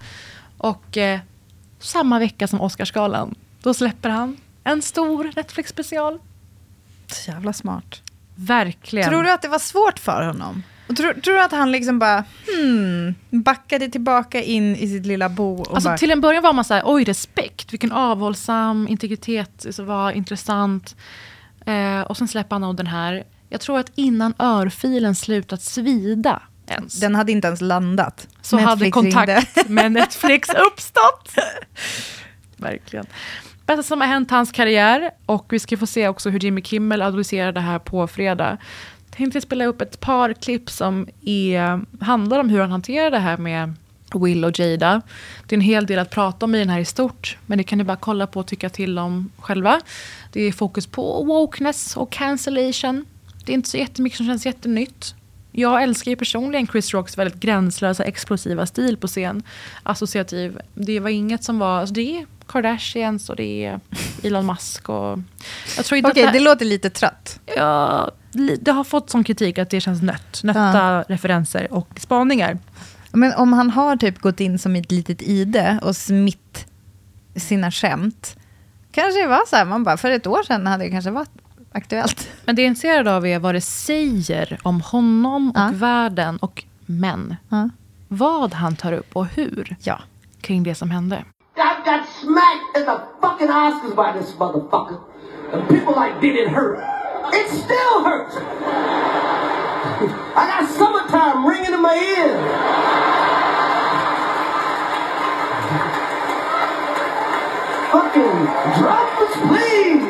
Och eh, samma vecka som Oscarsgalan, då släpper han en stor Netflix-special. Så jävla smart. Verkligen. Tror du att det var svårt för honom? Och tror, tror du att han liksom bara hmm, backade tillbaka in i sitt lilla bo? Och Alltså, bara, till en början var man så här, oj respekt, vilken avhållsam integritet, så var intressant. Eh, och sen släpper han av den här. Jag tror att innan örfilen slutat svida ens. Den hade inte ens landat. så hade Netflix kontakt ringde. med Netflix uppstått. Verkligen. Bästa som har hänt hans karriär och vi ska få se också hur Jimmy Kimmel analyserar det här på fredag. Tänkte spela upp ett par klipp som är, handlar om hur han hanterar det här med Will och Jada. Det är en hel del att prata om i den här i stort, men det kan ni bara kolla på och tycka till om själva. Det är fokus på wokeness och cancellation. Det är inte så jättemycket som känns jättenytt. Jag älskar ju personligen Chris Rocks väldigt gränslösa, explosiva stil på scen. Associativ. Det var inget som var... Alltså det är Kardashians och det är Elon Musk och... Jag tror inte Okej, att det låter lite trött. Ja, det har fått sån kritik att det känns nött. Nötta referenser och spaningar. Men om han har typ gått in som ett litet ide och smitt sina skämt. Kanske det var så här, man bara, för ett år sedan hade det kanske varit aktuellt. Men det jag är intresserad av är vad det säger om honom och världen och män. Vad han tar upp och hur ja. kring det som hände. I got smacked in the fucking Oscars by this motherfucker. And people like, did it hurt? It still hurts. I got summertime ringing in my ears. Fucking us, please.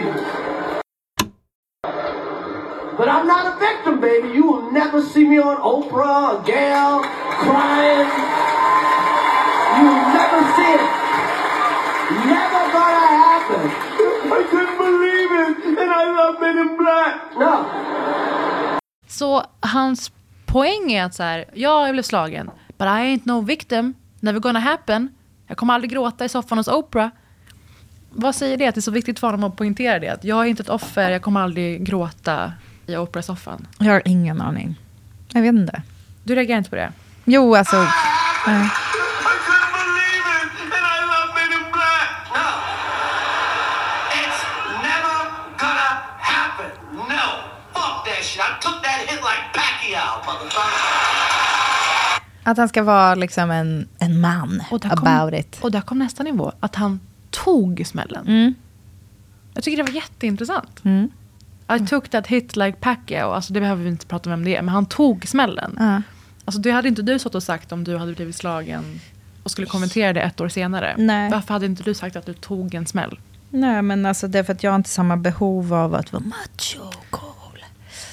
But I'm not a victim, baby. You will never see me on Oprah or Gail crying. You will never see it. Never gonna happen. I couldn't believe love Men in Black. No. Så hans poäng är att så här, ja, jag blev slagen. But I ain't no victim. Never gonna happen. Jag kommer aldrig gråta i soffan hos Oprah. Vad säger det? Att det är så viktigt för honom att poängtera det? Att jag är inte ett offer, jag kommer aldrig gråta i Oprah-soffan. Jag har ingen aning. Jag vet inte. Du reagerar inte på det? Jo, alltså... nej. It's never gonna happen. No. Fuck that shit. I took that hit like Pacquiao, motherfucker. Att han ska vara liksom en, en man Och där about kom, it. Och där kom nästa nivå. Att han tog smällen. Mm. Jag tycker det var jätteintressant. Mm. I took that hit like Pacquiao. Alltså det behöver vi inte prata om vem det är. Men han tog smällen. Ja. Alltså det hade inte du stått och sagt om du hade blivit slagen och skulle kommentera det ett år senare. Nej. Varför hade inte du sagt att du tog en smäll? Nej, men alltså det är för att jag har inte samma behov av att vara macho.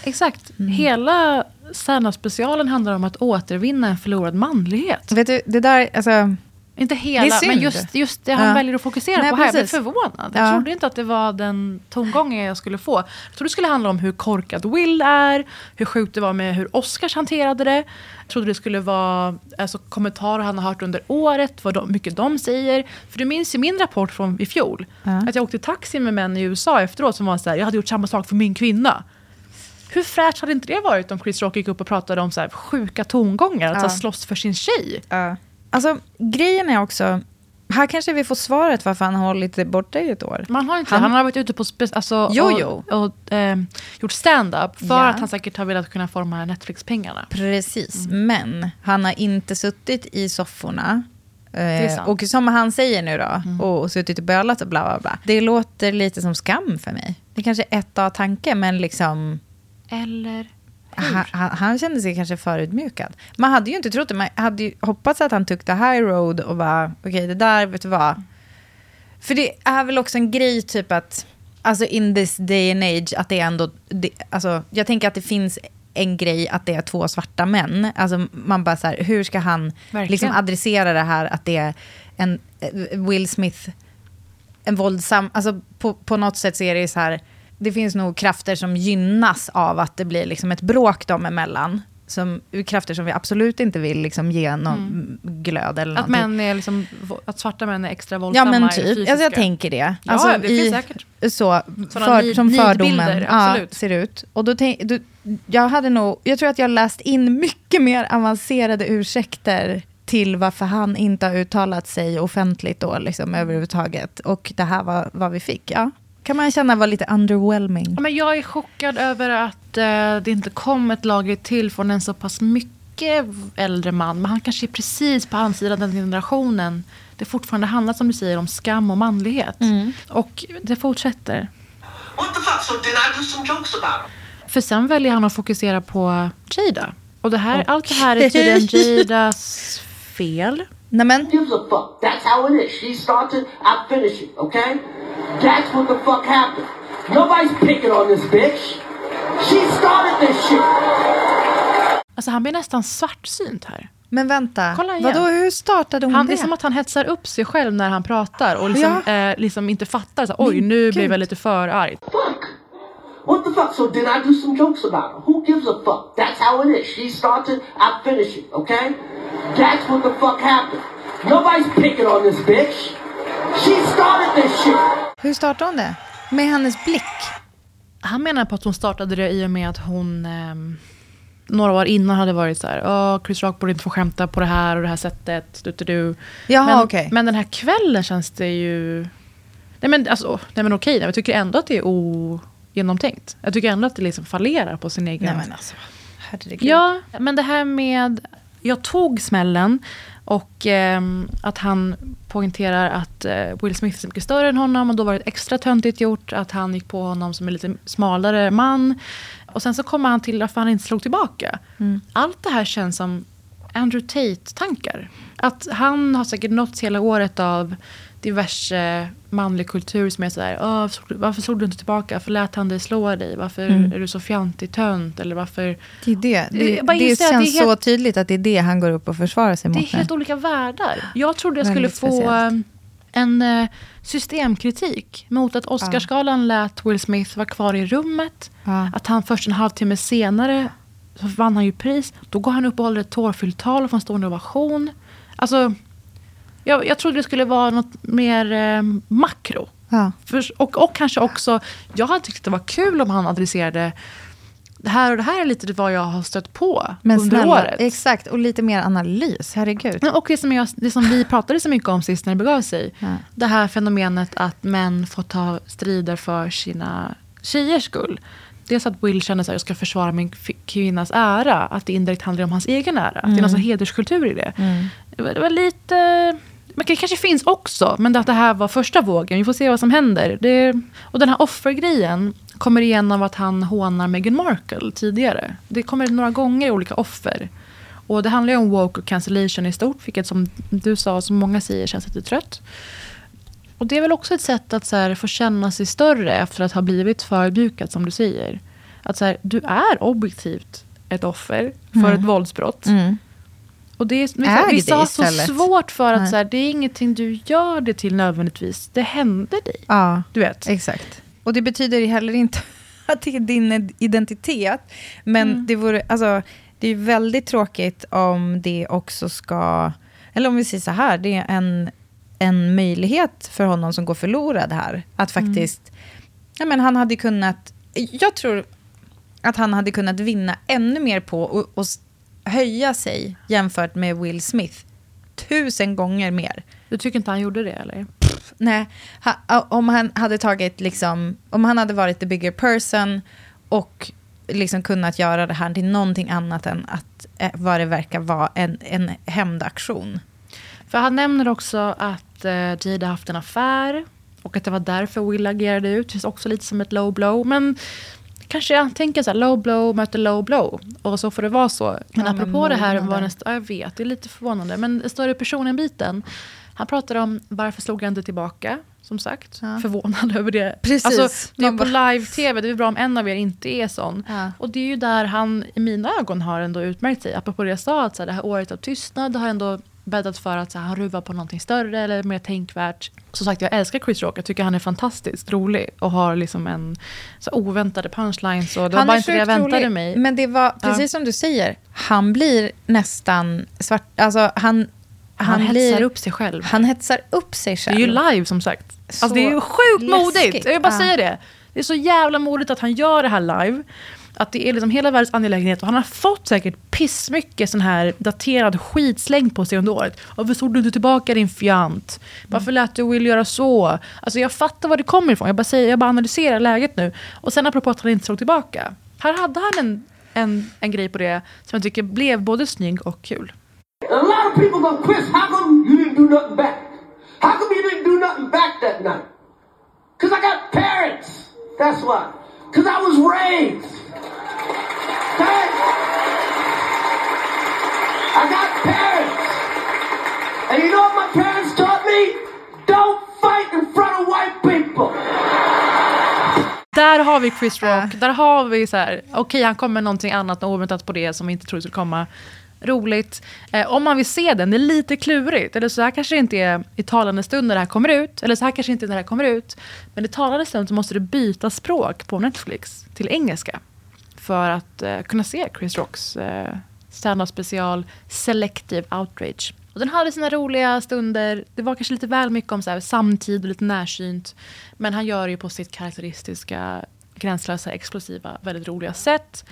Exakt. Hela Särna-specialen handlar om att återvinna en förlorad manlighet. Vet du, det där, alltså... Inte hela, men just, just det han Ja. väljer att fokusera Nej, på här. Jag blev förvånad. Jag Ja. trodde inte att det var den tongången jag skulle få. Jag trodde det skulle handla om hur korkad Will är, hur sjukt det var med hur Oscars hanterade det. Jag trodde det skulle vara alltså, kommentarer han har hört under året, vad de, mycket de säger. För du minns ju min rapport från i fjol. Ja. Att jag åkte taxi med män i USA efteråt som var så här, jag hade gjort samma sak för min kvinna. Hur fräscht hade inte det varit om Chris Rock gick upp och pratade om så här sjuka tongångar, att Ja. slåss för sin tjej? Alltså, grejen är också... Här kanske vi får svaret varför han har hållit det borta i ett år. Man har inte han, han har varit ute på alltså, Jo, och, jo. och eh, gjort stand-up för Ja. att han säkert har velat kunna här Netflix-pengarna. Precis, men han har inte suttit i sofforna. Eh. Mm. och som han säger nu då, och, och suttit och bölat och bla bla bla. Det låter lite som skam för mig. Det kanske är ett av tanke, men liksom... Eller? Han, han, han kände sig kanske förutmjukad. Man hade ju inte trott det. Man hade ju hoppats att han tog the high road och bara, okej det där, vet du vad. För det är väl också en grej typ att, alltså in this day and age, att det är ändå, det, alltså jag tänker att det finns en grej att det är två svarta män. Alltså man bara så här, hur ska han Verkligen. liksom adressera det här att det är en eh, Will Smith, en våldsam, alltså på, på något sätt så är det ju så här, det finns nog krafter som gynnas av att det blir liksom ett bråk dem emellan. Som, krafter som vi absolut inte vill liksom ge någon glöd eller Att, någonting. män är liksom, att svarta män är extra Ja våldsamma men i typ, alltså, jag tänker det. Ja, Alltså, det finns säkert. Så, för, nid- som fördomen ja, ser ut. Och då tänk, då, jag, hade nog, jag tror att jag läst in mycket mer avancerade ursäkter till varför han inte har uttalat sig offentligt då, liksom, överhuvudtaget. Och det här var vad vi fick. Ja. Kan man känna var lite underwhelming. Ja, men jag är chockad över att eh, det inte kom ett lager till från en så pass mycket äldre man. Men han kanske är precis på hans sida den generationen. Det fortfarande handlar som du säger om skam och manlighet. Och det fortsätter. What the fuck? So did I do some jokes about him? För sen väljer han att fokusera på Jada. Och det här, allt det här är tydligen Jadas fel. Nej men. Who gives a fuck? That's how it is. She started, I finish it, okay? That's what the fuck happened. Nobody's picking on this bitch. She started this shit. Alltså han blir nästan svartsynt här. Men vänta, Kolla igen. vadå, hur startade hon Han, det? det är som att han hetsar upp sig själv när han pratar och liksom, Ja. eh, liksom inte fattar. Så, Oj, nu blev jag lite för arg. What the fuck? So did I do some jokes about her? Who gives a fuck? That's how it is. She started, I finish it, okay? That's what the fuck happened. Nobody's picking on this bitch. She started this shit. Hur startade hon det? Med hennes blick? Han menar på att hon startade det i och med att hon ehm, några år innan hade varit så här, Chris Rock borde inte få skämta på det här och det här sättet. Du, du, du. Jaha, men, okej. men den här kvällen känns det ju... Nej men, alltså, nej, men okej, jag tycker ändå att det är ogenomtänkt. Jag tycker ändå att det liksom fallerar på sin egen... Nej men alltså, herregud. Ja, men det här med... Jag tog smällen och ehm, att han poängterar att eh, Will Smith är mycket större än honom och då var det extra töntigt gjort att han gick på honom som en lite smalare man. Och sen så kommer han till varför han inte slog tillbaka. Mm. Allt det här känns som Andrew Tate-tankar. Att han har säkert nåtts hela året av diverse manlig kultur som är sådär, "Åh, varför slog du- inte tillbaka? Varför lät han dig slå dig? Varför Mm. är du så fjantig tönt? Eller varför... Det är det. Det, bara det känns det är helt- så tydligt att det är det han går upp och försvarar sig Det är mot. helt olika världar. Jag trodde jag skulle få speciellt. eh, en eh, systemkritik mot att Oscarsgalan lät Will Smith vara kvar i rummet. Ja. Att han först en halvtimme senare så vann han ju pris. Då går han upp och håller ett tårfyllt tal och får en stående ovation. Alltså, jag, jag trodde det skulle vara något mer eh, makro. Ja. För, och, och kanske också, jag hade tyckt att det var kul om han adresserade det här och det här är lite vad jag har stött på Men under snälla, året. exakt. Och lite mer analys, herregud. Ja, Och det som, jag, det som vi pratade så mycket om sist när det begav sig. Det här fenomenet att män får ta strider för sina tjejers skull. Dels att Will känner att jag ska försvara min kvinnas ära. Att det indirekt handlar om hans egen ära. Att det är någon Mm. hederskultur i det. Mm. Det var lite Men det kanske finns också, men att det här var första vågen. Vi får se vad som händer. Det, och den här offergrejen kommer igen av att han hånar Meghan Markle tidigare. Det kommer några gånger olika offer. Och det handlar ju om woke och cancellation i stort, vilket som du sa, som många säger känns lite trött. Och det är väl också ett sätt att så här, få känna sig större efter att ha blivit förödmjukad, som du säger. Att så här, du är objektivt ett offer för Mm. ett våldsbrott. Mm. Och det är, vissa, har så svårt för att Nej. så här, det är ingenting du gör det till nödvändigtvis. Det händer dig. Ja, Du vet. exakt. Och det betyder heller inte att det är din identitet. Men Mm. det vore, alltså, det är väldigt tråkigt om det också ska, eller om vi säger så här, det är en, en möjlighet för honom som går förlorad här. Att Mm. faktiskt, ja, men han hade kunnat, jag tror att han hade kunnat vinna ännu mer på och, och höja sig jämfört med Will Smith. Tusen gånger mer. Du tycker inte han gjorde det eller? Nej, ha, om han hade tagit liksom, om han hade varit the bigger person och liksom kunnat göra det här till någonting annat än att eh, vad det verkar vara en, en hämndaktion. För han nämner också att eh, Jada haft en affär och att det var därför Will agerade ut. Det känns också lite som ett low blow. Men kanske jag tänker så här, low blow möter low blow. Och så får det vara så. Men Ja, apropå men det här var nästa, ja, jag vet, det är lite förvånande. Men större personen-biten. Han pratar om varför slog jag inte tillbaka? Som sagt, förvånad över det. Precis. Alltså, det är på live-tv, det är bra om en av er inte är sån. Ja. Och det är ju där han i mina ögon har ändå utmärkt sig. Apropå det jag sa, att så här, det här året av tystnad har ändå bäddat för att så här, han ruvar på någonting större eller mer tänkvärt. Som sagt, jag älskar Chris Rock. Jag tycker han är fantastiskt rolig och har liksom en så oväntade punchlines. Det var Han bara är inte det jag väntade rolig, mig. Men det var precis som du säger, han blir nästan svart, alltså han... Han hetsar blir, upp sig själv. Han hetsar upp sig Det själv. är ju live som sagt. Så Alltså, det är ju sjukt läskigt. modigt. Jag vill bara Ja. säga det. Det är så jävla modigt att han gör det här live. Att det är liksom hela världens angelägenhet. Och han har fått säkert pissmycket sån här daterad skit slängd på sig under året. Varför såg du inte tillbaka din fjant? Varför lät du Will göra så? Alltså jag fattar var det kommer ifrån. Jag bara, säger, jag bara analyserar läget nu. Och sen apropå att han inte såg tillbaka. Här hade han en, en, en grej på det som jag tycker blev både snygg och kul. A lot of people go, Chris, how come you didn't do nothing back? How come you didn't do nothing back that night? Cause I got parents. That's why. Because I was raised. Okay? I got parents. And you know what my parents taught me? Don't fight in front of white people. Där har vi Chris Rock. Där har vi så här, okej han kommer med någonting annat och oväntat på det som vi inte trodde skulle komma. Roligt. Eh, om man vill se den, det är lite klurigt. Eller så här kanske det inte är i talande stund när det här kommer ut. Eller så här kanske inte när det här kommer ut. Men i talande stund så måste du byta språk på Netflix till engelska. För att eh, kunna se Chris Rocks eh, standup special Selective Outrage. Och den hade sina roliga stunder. Det var kanske lite väl mycket om så här, samtid och lite närsynt. Men han gör det ju på sitt karaktäristiska, gränslösa, explosiva, väldigt roliga sätt.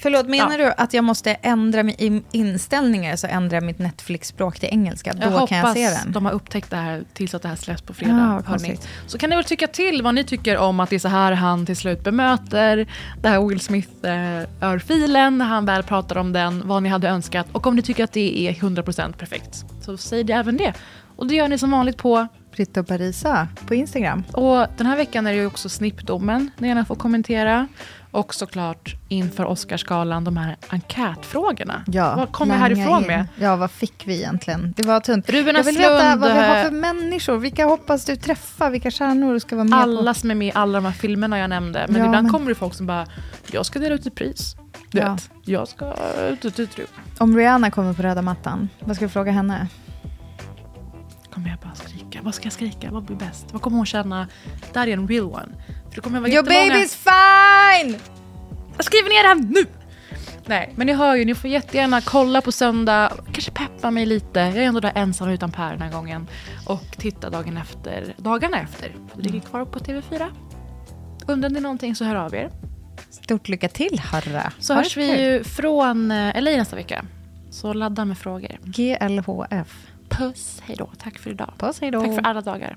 Förlåt, menar Ja. du att jag måste ändra mi- i inställningar så ändrar jag mitt Netflix-språk till engelska? Då jag kan jag se hoppas den. de har upptäckt det här tills att det här släpps på fredag. Ja, konstigt. Så kan ni väl tycka till vad ni tycker om att det är så här han till slut bemöter det här Will Smith-örfilen när han väl pratar om den, vad ni hade önskat och om ni tycker att det är 100% perfekt. Så säg det även det. Och det gör ni som vanligt på Britta och Parisa på Instagram. Och den här veckan är det ju också snippdomen ni gärna får kommentera. Och såklart inför Oscarsgalan de här enkätfrågorna. Ja, vad kom vi langa härifrån in. med? Ja, vad fick vi egentligen? Det var tunt. Ruben jag vill veta vad vi har eh, för människor. Vilka hoppas du träffa? Vilka stjärnor du ska vara med Alla på? som är med i alla de här filmerna jag nämnde. Men Ja, ibland men- kommer det folk som bara, jag ska dela ut ett pris. Du Ja. vet, jag ska ut ett utrop. Om Rihanna kommer på röda mattan, vad ska vi fråga henne? Kommer jag bara skrika? Vad ska jag skrika? Vad blir bäst? Vad kommer hon känna? Där är en real one. För det kommer vara Your baby's fine! Jag skriver ner det här nu! Nej, men ni hör ju, ni får jättegärna kolla på söndag, kanske peppa mig lite. Jag är ändå där ensam utan Per den här gången. Och titta dagen efter, dagarna efter. Det ligger kvar på TV4. Undrar ni någonting så hör av er. Stort lycka till, Harra. Så hörs det vi ju från eh, LA nästa vecka. Så ladda med frågor. GLHF. Puss, hej då. Tack för idag. Puss, hej då. Tack för alla dagar.